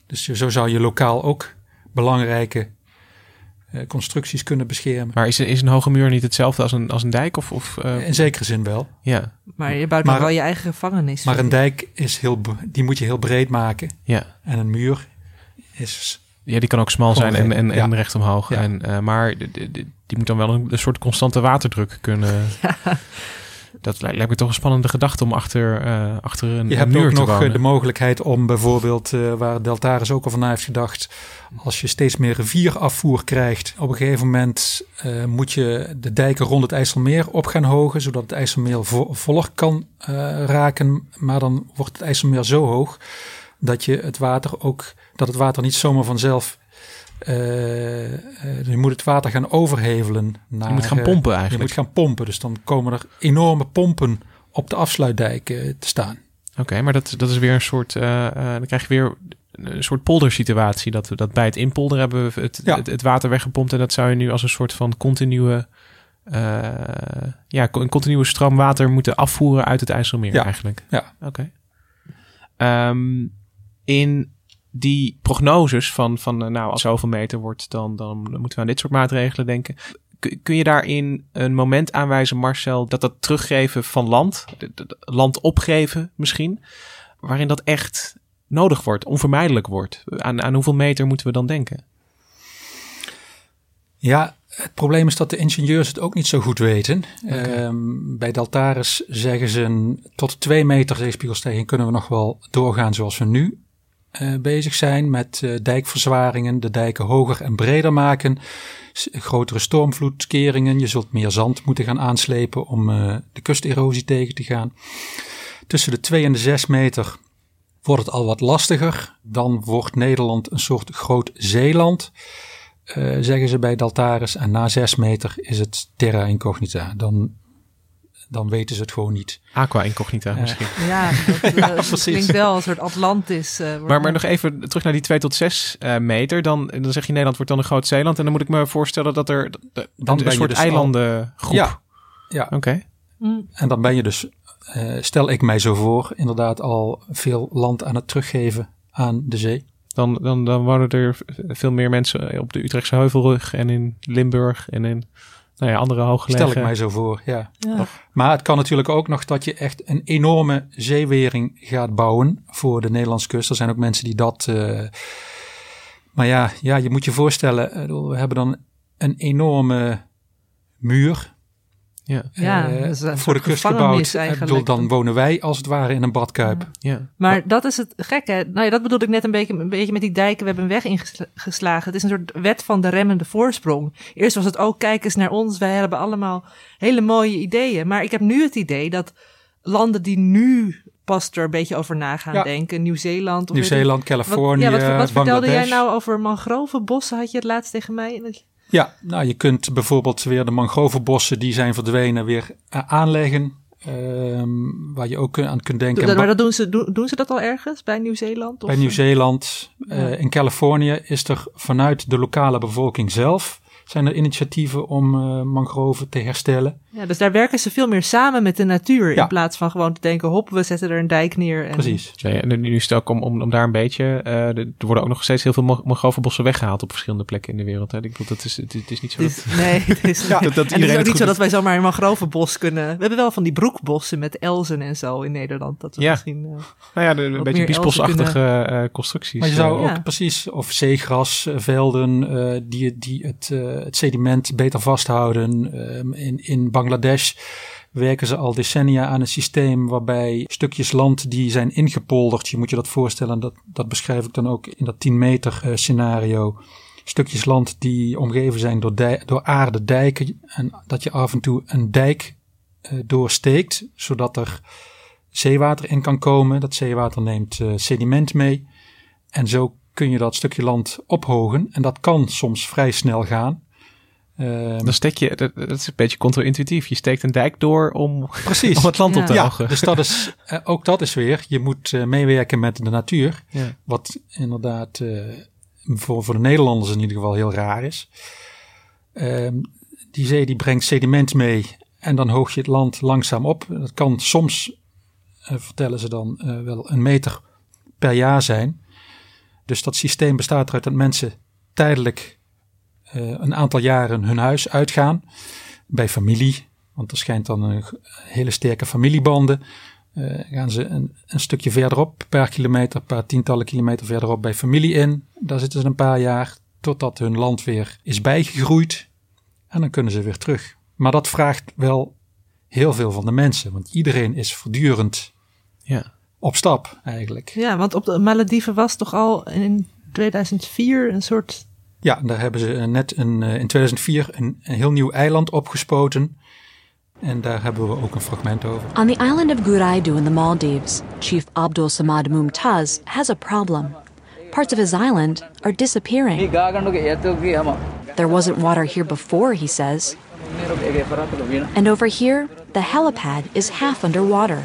Dus zo zou je lokaal ook belangrijke constructies kunnen beschermen. Maar is, is een hoge muur niet hetzelfde als een, als een dijk? Of, of, eh, In zekere zin wel. Ja. Maar je bouwt Maar- wel je eigen gevangenis. Maar een dijk is heel, die moet je heel breed maken. Ja. En een muur is. Ja, die kan ook smal zijn en, en, recht, en recht omhoog. Ja. En, eh, maar die moet dan wel een, een soort constante waterdruk kunnen. Dat lijkt, me toch een spannende gedachte om achter, eh, achter een, Je een hebt muur ook te nog eh, wonen. de mogelijkheid om bijvoorbeeld, eh, waar Deltaris ook al van heeft gedacht, als je steeds meer rivierafvoer krijgt, op een gegeven moment moet je de dijken rond het IJsselmeer op gaan hogen, zodat het IJsselmeer vo- voller kan raken. Maar dan wordt het IJsselmeer zo hoog dat je het water ook, dat het water niet zomaar vanzelf. Eh, eh, je moet het water gaan overhevelen. Naar, moet gaan eh, pompen eigenlijk. Je moet gaan pompen. Dus dan komen er enorme pompen op de afsluitdijk te staan. Oké, maar dat, dat is weer een soort. dan krijg je weer een soort poldersituatie. Dat, we dat bij het inpolderen hebben we het, Ja. het, het water weggepompt. En dat zou je nu als een soort van continue. ja, een continue stroom water moeten afvoeren uit het IJsselmeer Ja. eigenlijk. Ja. Oké. Ehm, in die prognoses van, van eh, nou, als zoveel meter wordt, dan, dan moeten we aan dit soort maatregelen denken. Kun- je daarin een moment aanwijzen, Marcel, dat dat teruggeven van land, land opgeven misschien, waarin dat echt nodig wordt, onvermijdelijk wordt? Aan, aan hoeveel meter moeten we dan denken? Ja, het probleem is dat de ingenieurs het ook niet zo goed weten. Ehm, bij Deltaris zeggen ze tot twee meter zeespiegelstijging kunnen we nog wel doorgaan zoals we nu eh, bezig zijn met eh, dijkverzwaringen, de dijken hoger en breder maken, grotere stormvloedkeringen. Je zult meer zand moeten gaan aanslepen om eh, de kusterosie tegen te gaan. Tussen de 2 en de 6 meter wordt het al wat lastiger. Dan wordt Nederland een soort groot Zeeland zeggen ze bij Daltaris. En na zes meter is het terra incognita. Dan, dan weten ze het gewoon niet. Aqua incognita Eh, misschien. Ja, dat, eh, dat Precies. klinkt wel een soort Atlantis. eh, Maar, maar dan- nog even terug naar die 2 tot 6 eh, meter. Dan, dan zeg je Nederland wordt dan een groot Zeeland. En dan moet ik me voorstellen dat er Dan ben een soort dus al- eilandengroep. Ja, ja. Oké. Mm. En dan ben je dus, eh, stel ik mij zo voor, inderdaad al veel land aan het teruggeven aan de zee. Dan, dan, dan wonen er veel meer mensen op de Utrechtse Heuvelrug en in Limburg en in nou ja, andere hooggelegen... Stel ik mij zo voor, ja. Ja. Maar het kan natuurlijk ook nog dat je echt een enorme zeewering gaat bouwen voor de Nederlandse kust. Er zijn ook mensen die dat. eh, maar ja, ja, je moet je voorstellen, eh, we hebben dan een enorme muur. Ja, Ja, eh, voor de kust gebouwd. Ik eigenlijk. bedoel, dan wonen wij als het ware in een badkuip. Ja. Maar dat is het gekke. Nou ja, dat bedoelde ik net een beetje, een beetje met die dijken. We hebben een weg ingeslagen. Het is een soort wet van de remmende voorsprong. Eerst was het ook, kijk eens naar ons. Wij hebben allemaal hele mooie ideeën. Maar ik heb nu het idee dat landen die nu pas er een beetje over na gaan Ja. denken. Nieuw-Zeeland. Nieuw-Zeeland, Californië, Wat, ja, wat, wat vertelde jij nou over mangrovenbossen? Had je het laatst tegen mij? Ja, nou je kunt bijvoorbeeld weer de mangrovenbossen die zijn verdwenen weer eh, aanleggen. Ehm, waar je ook aan kunt denken. Dat- maar dat doen, ze, doen, doen ze dat al ergens bij Nieuw-Zeeland? Bij Nieuw-Zeeland, Ja. eh, in Californië is er vanuit de lokale bevolking zelf zijn er initiatieven om eh, mangroven te herstellen. Ja, dus daar werken ze veel meer samen met de natuur. Ja. In plaats van gewoon te denken, hop, we zetten er een dijk neer. En... Precies. Ja, en nu is het ook om, om, om daar een beetje... eh, er worden ook nog steeds heel veel mangrovenbossen weggehaald op verschillende plekken in de wereld. Hè. Ik bedoel, dat is, het, is- het is niet zo Het dat... is- nee, het is, dat, dat en het is ook niet zo dat wij zomaar een mangrovenbos kunnen. We hebben wel van die broekbossen met elzen en zo in Nederland. Dat we Ja. misschien. eh, Nou ja, de, een beetje biesbosachtige eh, constructies. Maar je zou ook precies, of zeegrasvelden eh, die, die het, eh, het sediment beter vasthouden. Ehm, in, in Bangladesh werken ze al decennia aan een systeem waarbij stukjes land die zijn ingepolderd, je moet je dat voorstellen, dat, dat beschrijf ik dan ook in dat 10 meter eh, scenario. Stukjes land die omgeven zijn door, door aarde dijken en dat je af en toe een dijk eh, doorsteekt, zodat er zeewater in kan komen. Dat zeewater neemt eh, sediment mee. En zo kun je dat stukje land ophogen. En dat kan soms vrij snel gaan. Ehm, Dan steek je, dat, dat is een beetje contra-intuïtief. Je steekt een dijk door om, Precies. om het land op te ja, dus dat is, eh, ook dat is weer, je moet eh, meewerken met de natuur. Ja. Wat inderdaad eh, voor, voor de Nederlanders in ieder geval heel raar is. Ehm, die zee die brengt sediment mee en dan hoog je het land langzaam op. Dat kan soms, vertellen ze dan, wel een meter per jaar zijn. Dus dat systeem bestaat eruit dat mensen tijdelijk een aantal jaren hun huis uitgaan. Bij familie, want er schijnt dan een hele sterke familiebanden. Eh, gaan ze een, een stukje verderop, een paar kilometer, een paar tientallen kilometer verderop bij familie in. Daar zitten ze een paar jaar totdat hun land weer is bijgegroeid. En dan kunnen ze weer terug. Maar dat vraagt wel heel veel van de mensen, want iedereen is voortdurend Ja. op stap eigenlijk. Ja, want op de Malediven was toch al in 2004 een soort... Ja, daar hebben ze eh, net een, eh, in 2004 een, een heel nieuw eiland opgespoten. En daar hebben we ook een fragment over. On the island of Guraidu in the Maldives, Chief Abdul Samad Mumtaz has a problem. Parts of his island are disappearing. There wasn't water here before, he says. And over here, the helipad is half underwater.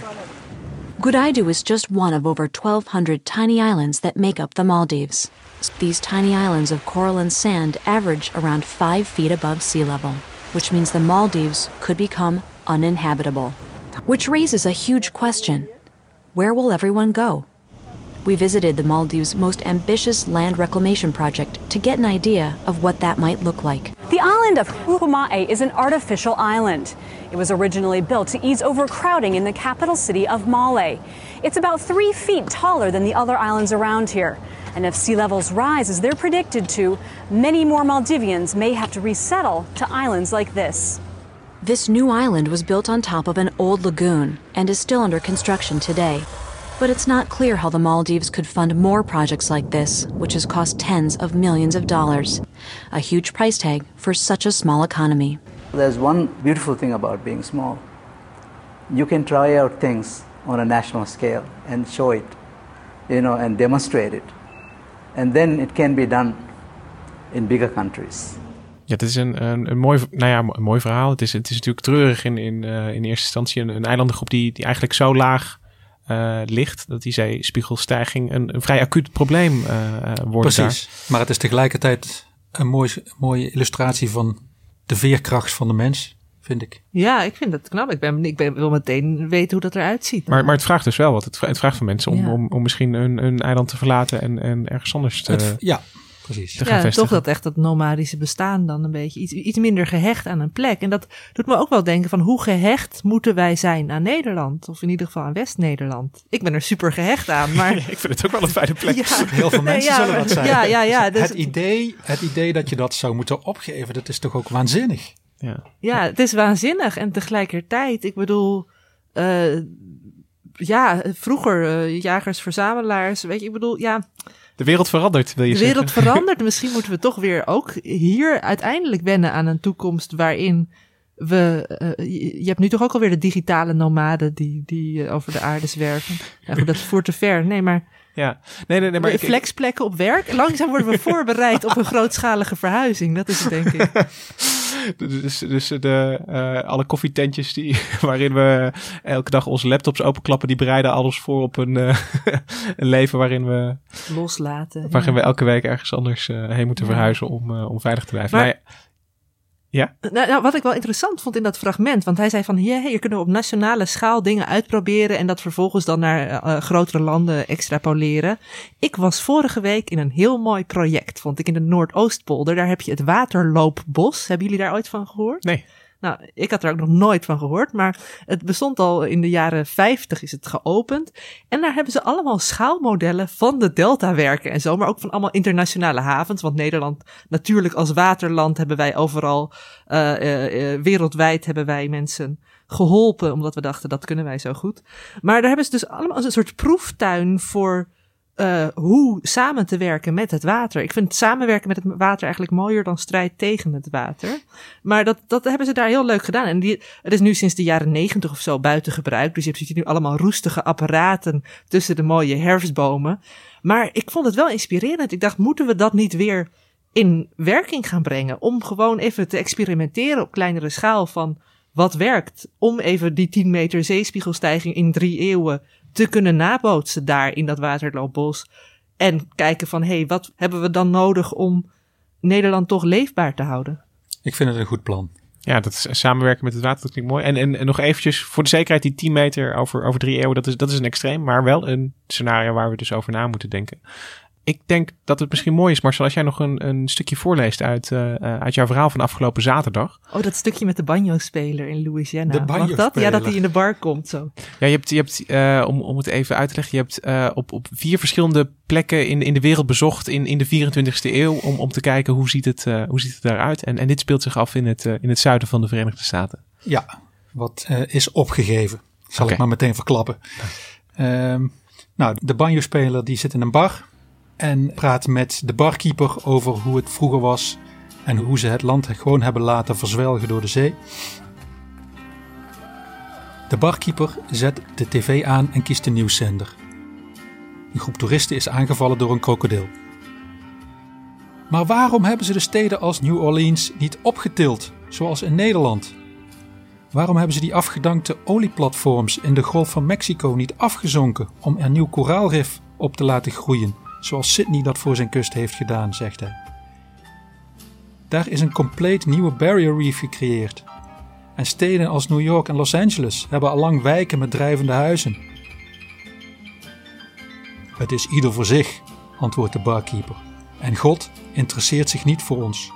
Guraidu is just one of over 1,200 tiny islands that make up the Maldives. These tiny islands of coral and sand average around 5 feet above sea level, which means the Maldives could become uninhabitable. Which raises a huge question where will everyone go? We visited the Maldives' most ambitious land reclamation project to get an idea of what that might look like. The island of Hurumae is an artificial island. It was originally built to ease overcrowding in the capital city of Male. It's about three feet taller than the other islands around here. And if sea levels rise as they're predicted to, many more Maldivians may have to resettle to islands like this. This new island was built on top of an old lagoon and is still under construction today. But it's not clear how the Maldives could fund more projects like this, which has cost tens of millions of dollars. A huge price tag for such a small economy. There's one beautiful thing about being small. You can try out things on a national scale and show it, you know, and demonstrate it. And then it can be done in bigger countries. Ja, het is een, een, een mooi, nou ja, een mooi verhaal. Het is, het is natuurlijk treurig in, in, uh, in eerste instantie. Een, een eilandengroep die, die eigenlijk zo laag uh, ligt... dat die zeespiegelstijging een, een vrij acuut probleem uh, wordt Precies, daar. maar het is tegelijkertijd een mooi, mooie illustratie van de veerkracht van de mens, vind ik. Ja, ik vind dat knap. Ik, ben, ik ben, wil meteen weten hoe dat eruit ziet. Maar, maar het vraagt dus wel wat. Het, het vraagt van mensen om, Ja. om, om misschien een, een eiland te verlaten... en, en ergens anders te, Het- ja, precies. te gaan ja, vestigen. toch dat echt dat nomadische bestaan dan een beetje iets, iets minder gehecht aan een plek. En dat doet me ook wel denken van hoe gehecht moeten wij zijn aan Nederland? Of in ieder geval aan West-Nederland. Ik ben er super gehecht aan, maar... ik vind het ook wel een fijne plek. Ja. Heel veel Nee, mensen ja, zullen dat zijn. Ja, ja, ja. Dus, het, idee, het idee dat je dat zou moeten opgeven, dat is toch ook waanzinnig? Ja. ja, het is waanzinnig. En tegelijkertijd, ik bedoel... eh, ja, vroeger eh, jagers, verzamelaars, weet je, ik bedoel, ja, De wereld verandert, wil je de zeggen. wereld verandert. Misschien moeten we toch weer ook hier uiteindelijk wennen aan een toekomst waarin we. eh, je, hebt nu toch ook alweer de digitale nomaden die, die over de aarde zwerven. Ja, goed, dat voert te ver. Nee, maar. Ja, nee, nee, maar flexplekken op werk. Langzaam worden we voorbereid op een grootschalige verhuizing. Dat is het, denk ik. Dus, dus de, eh, alle koffietentjes die, waarin we elke dag onze laptops openklappen, die bereiden alles voor op een, eh, een leven waarin we, Loslaten. waarin ja. we elke week ergens anders eh, heen moeten verhuizen om, om veilig te blijven. Maar- Nou ja, ja? Nou, nou, wat ik wel interessant vond in dat fragment, want hij zei van hier, hier kunnen we op nationale schaal dingen uitproberen en dat vervolgens dan naar eh, eh, grotere landen extrapoleren. Ik was vorige week in een heel mooi project, vond ik in de Noordoostpolder. Daar heb je het Waterloopbos. Hebben jullie daar ooit van gehoord? Nee. Nou, ik had er ook nog nooit van gehoord, maar het bestond al in de jaren 50 is het geopend. En daar hebben ze allemaal schaalmodellen van de deltawerken en zo, maar ook van allemaal internationale havens. Want Nederland, natuurlijk als waterland, hebben wij overal, eh, wereldwijd hebben wij mensen geholpen, omdat we dachten dat kunnen wij zo goed. Maar daar hebben ze dus allemaal als een soort proeftuin voor eh, hoe samen te werken met het water. Ik vind samenwerken met het water eigenlijk mooier dan strijd tegen het water. Maar dat, dat hebben ze daar heel leuk gedaan. En die, het is nu sinds de jaren negentig of zo buiten gebruik. Dus je ziet nu allemaal roestige apparaten tussen de mooie herfstbomen. Maar ik vond het wel inspirerend. Ik dacht, moeten we dat niet weer in werking gaan brengen. Om gewoon even te experimenteren op kleinere schaal van wat werkt. Om even die 10 meter zeespiegelstijging in drie eeuwen te kunnen nabootsen daar in dat waterloopbos. En kijken van, hé, hey, wat hebben we dan nodig om Nederland toch leefbaar te houden? Ik vind het een goed plan. Ja, dat is samenwerken met het water, dat klinkt mooi. En, en, en nog eventjes, voor de zekerheid, die 10 meter over, over drie eeuwen, dat is, dat is een extreem, maar wel een scenario waar we dus over na moeten denken. Ik denk dat het misschien mooi is, Marcel, als jij nog een, een stukje voorleest uit, uh, uit jouw verhaal van afgelopen zaterdag. Oh, dat stukje met de banjo-speler in Louisiana. De Mag dat? Ja, dat hij in de bar komt zo. Ja, je hebt, je hebt uh, om, om het even uit te leggen, je hebt uh, op, op vier verschillende plekken in, in de wereld bezocht in, in de 24e eeuw om, om te kijken hoe ziet het, hoe ziet het daaruit. En, en dit speelt zich af in het, in het zuiden van de Verenigde Staten. Ja, wat is opgegeven. Zal okay. ik maar meteen verklappen. Um, nou, de banjo-speler die zit in een bar en praat met de barkeeper over hoe het vroeger was en hoe ze het land gewoon hebben laten verzwelgen door de zee. De barkeeper zet de tv aan en kiest een nieuwszender. Een groep toeristen is aangevallen door een krokodil. Maar waarom hebben ze de steden als New Orleans niet opgetild, zoals in Nederland? Waarom hebben ze die afgedankte olieplatforms in de Golf van Mexico niet afgezonken om er nieuw koraalrif op te laten groeien? Zoals Sydney dat voor zijn kust heeft gedaan, zegt hij. Daar is een compleet nieuwe barrier reef gecreëerd. En steden als New York en Los Angeles hebben allang wijken met drijvende huizen. Het is ieder voor zich, antwoordt de barkeeper. En God interesseert zich niet voor ons.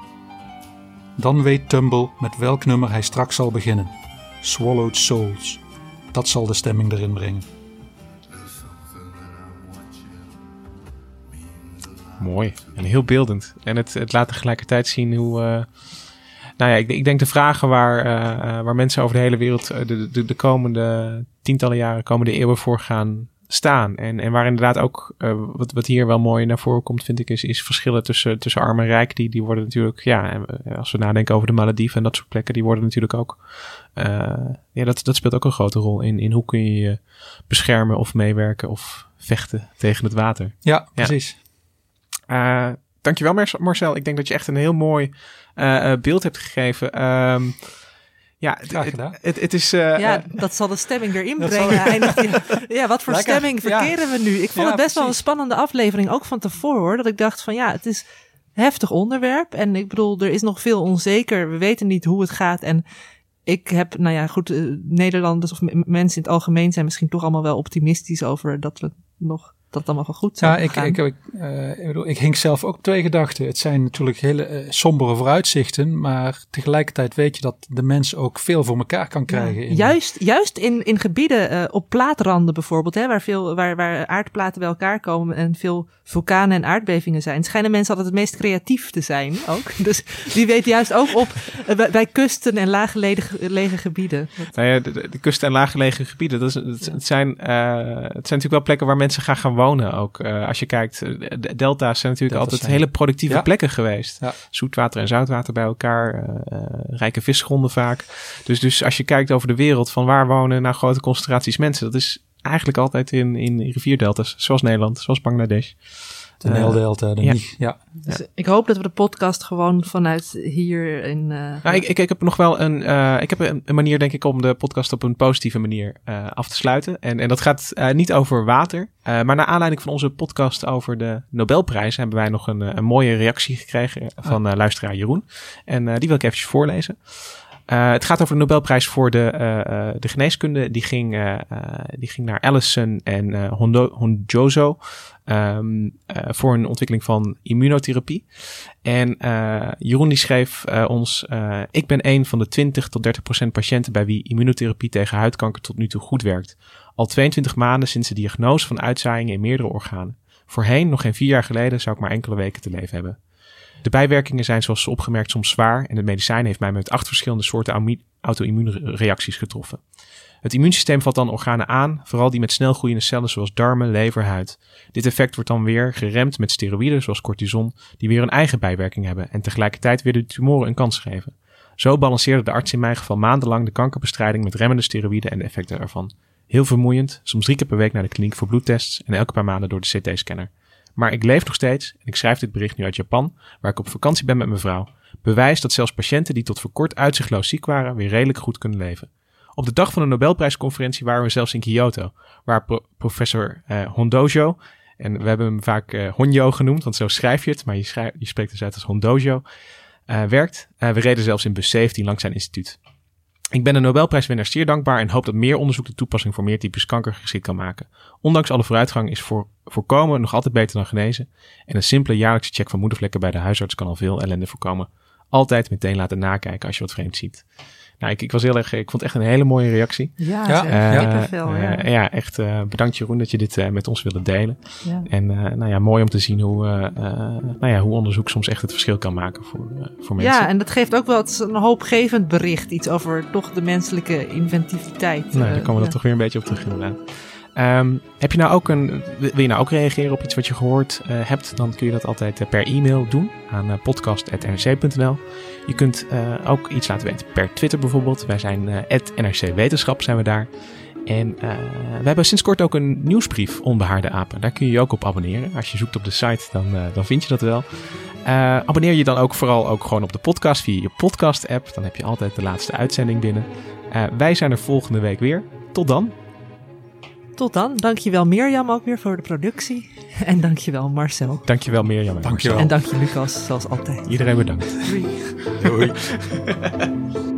Dan weet Tumble met welk nummer hij straks zal beginnen. Swallowed Souls. Dat zal de stemming erin brengen. Mooi en heel beeldend. En het, het laat tegelijkertijd zien hoe. Uh, nou ja, ik, ik, denk de vragen waar, uh, waar mensen over de hele wereld de, de, de, komende tientallen jaren, komende eeuwen voor gaan staan. En, en waar inderdaad ook, wat, wat hier wel mooi naar voren komt, vind ik, is, is verschillen tussen, tussen arm en rijk. Die, die worden natuurlijk, ja, als we nadenken over de Malediven en dat soort plekken, die worden natuurlijk ook, ja, dat, dat speelt ook een grote rol in, in hoe kun je je beschermen of meewerken of vechten tegen het water. Ja, precies. Uh, dankjewel Marcel. Ik denk dat je echt een heel mooi uh, beeld hebt gegeven. Um, ja, het, het, is. Uh, ja, dat zal de stemming erin brengen. ja, wat voor stemming verkeren we nu? Ik vond het best wel een spannende aflevering, ook van tevoren hoor. Dat ik dacht van ja, het is heftig onderwerp. En ik bedoel, er is nog veel onzeker. We weten niet hoe het gaat. En ik heb, nou ja, goed, Nederlanders of mensen in het algemeen zijn misschien toch allemaal wel optimistisch over dat we nog dat het allemaal wel goed zou ja, ik, ik, ik, uh, ik, bedoel, ik hing zelf ook twee gedachten. Het zijn natuurlijk hele uh, sombere vooruitzichten, maar tegelijkertijd weet je dat de mens ook veel voor elkaar kan krijgen. in... Juist, juist in, in gebieden uh, op plaatranden bijvoorbeeld, hè, waar, veel, waar, waar aardplaten bij elkaar komen en veel vulkanen en aardbevingen zijn, schijnen mensen altijd het meest creatief te zijn ook. Dus die weet juist ook op bij kusten en laaggelegen gebieden. Nou ja, de, de, kusten en laaggelegen gebieden, dat, is, het, het, zijn, het zijn natuurlijk wel plekken waar mensen gaan gaan wonen ook. Uh, als je kijkt, eh, de delta's zijn natuurlijk altijd hele productieve ja. plekken geweest. Ja. Zoetwater en zoutwater bij elkaar, uh, rijke visgronden vaak. Dus, dus als je kijkt over de wereld van waar wonen nou grote concentraties mensen, dat is eigenlijk altijd in, in rivierdeltas, zoals Nederland, zoals Bangladesh. De Nijldelta, de ja. ja. Dus ik hoop dat we de podcast gewoon vanuit hier in... Uh, nou, ik, ik, ik, heb nog wel een, uh, ik heb een, manier denk ik om de podcast op een positieve manier uh, af te sluiten. En, en dat gaat niet over water. maar naar aanleiding van onze podcast over de Nobelprijs hebben wij nog een, een mooie reactie gekregen van oh. luisteraar Jeroen. En die wil ik eventjes voorlezen. Uh, het gaat over de Nobelprijs voor de, uh, de geneeskunde. Die ging, die ging naar Allison en Honjozo um, voor een ontwikkeling van immunotherapie. En Jeroen die schreef ons: Ik ben een van de 20 tot 30 procent patiënten bij wie immunotherapie tegen huidkanker tot nu toe goed werkt. Al 22 maanden sinds de diagnose van uitzaaiingen in meerdere organen. Voorheen, nog geen vier jaar geleden, zou ik maar enkele weken te leven hebben. De bijwerkingen zijn zoals opgemerkt soms zwaar en het medicijn heeft mij met acht verschillende soorten auto-immuunreacties getroffen. Het immuunsysteem valt dan organen aan, vooral die met snel groeiende cellen zoals darmen, lever, huid. Dit effect wordt dan weer geremd met steroïden zoals cortison, die weer een eigen bijwerking hebben en tegelijkertijd weer de tumoren een kans geven. Zo balanceerde de arts in mijn geval maandenlang de kankerbestrijding met remmende steroïden en de effecten ervan. Heel vermoeiend, soms drie keer per week naar de kliniek voor bloedtests en elke paar maanden door de CT-scanner. Maar ik leef nog steeds en ik schrijf dit bericht nu uit Japan, waar ik op vakantie ben met mijn vrouw. Bewijs dat zelfs patiënten die tot voor kort uitzichtloos ziek waren, weer redelijk goed kunnen leven. Op de dag van de Nobelprijsconferentie waren we zelfs in Kyoto, waar professor uh, Hondojo, en we hebben hem vaak uh, Honjo genoemd, want zo schrijf je het, maar je, je spreekt dus uit als Hondojo, uh, werkt. we reden zelfs in bus 17 langs zijn instituut. Ik ben de Nobelprijswinnaar zeer dankbaar en hoop dat meer onderzoek de toepassing voor meer types kanker geschikt kan maken. Ondanks alle vooruitgang is voor, voorkomen nog altijd beter dan genezen. En een simpele jaarlijkse check van moedervlekken bij de huisarts kan al veel ellende voorkomen. Altijd meteen laten nakijken als je wat vreemd ziet. Nou, ik, ik was heel erg, ik vond het echt een hele mooie reactie. Ja, ja, uh, veel, ja. Uh, ja echt uh, bedankt Jeroen dat je dit met ons wilde delen. Ja. En nou ja, mooi om te zien hoe, nou ja, hoe onderzoek soms echt het verschil kan maken voor, voor mensen. Ja, en dat geeft ook wel een hoopgevend bericht. Iets over toch de menselijke inventiviteit. Nou, daar komen we er toch weer een beetje op terug inderdaad. Um, heb je nou ook een, wil je nou ook reageren op iets wat je gehoord uh, hebt? Dan kun je dat altijd uh, per e-mail doen aan uh, podcast.nrc.nl. Je kunt ook iets laten weten per Twitter bijvoorbeeld. Wij zijn NRC Wetenschap zijn we daar. En we hebben sinds kort ook een nieuwsbrief, Onbehaarde Apen. Daar kun je je ook op abonneren. Als je zoekt op de site, dan, dan vind je dat wel. abonneer je dan ook vooral ook gewoon op de podcast via je podcast-app. Dan heb je altijd de laatste uitzending binnen. wij zijn er volgende week weer. Tot dan. Tot dan. Dankjewel Mirjam ook weer voor de productie. En dankjewel Marcel. Dankjewel Mirjam en dankjewel. En dank je Lucas, zoals altijd. Iedereen bedankt. Doei. Doei.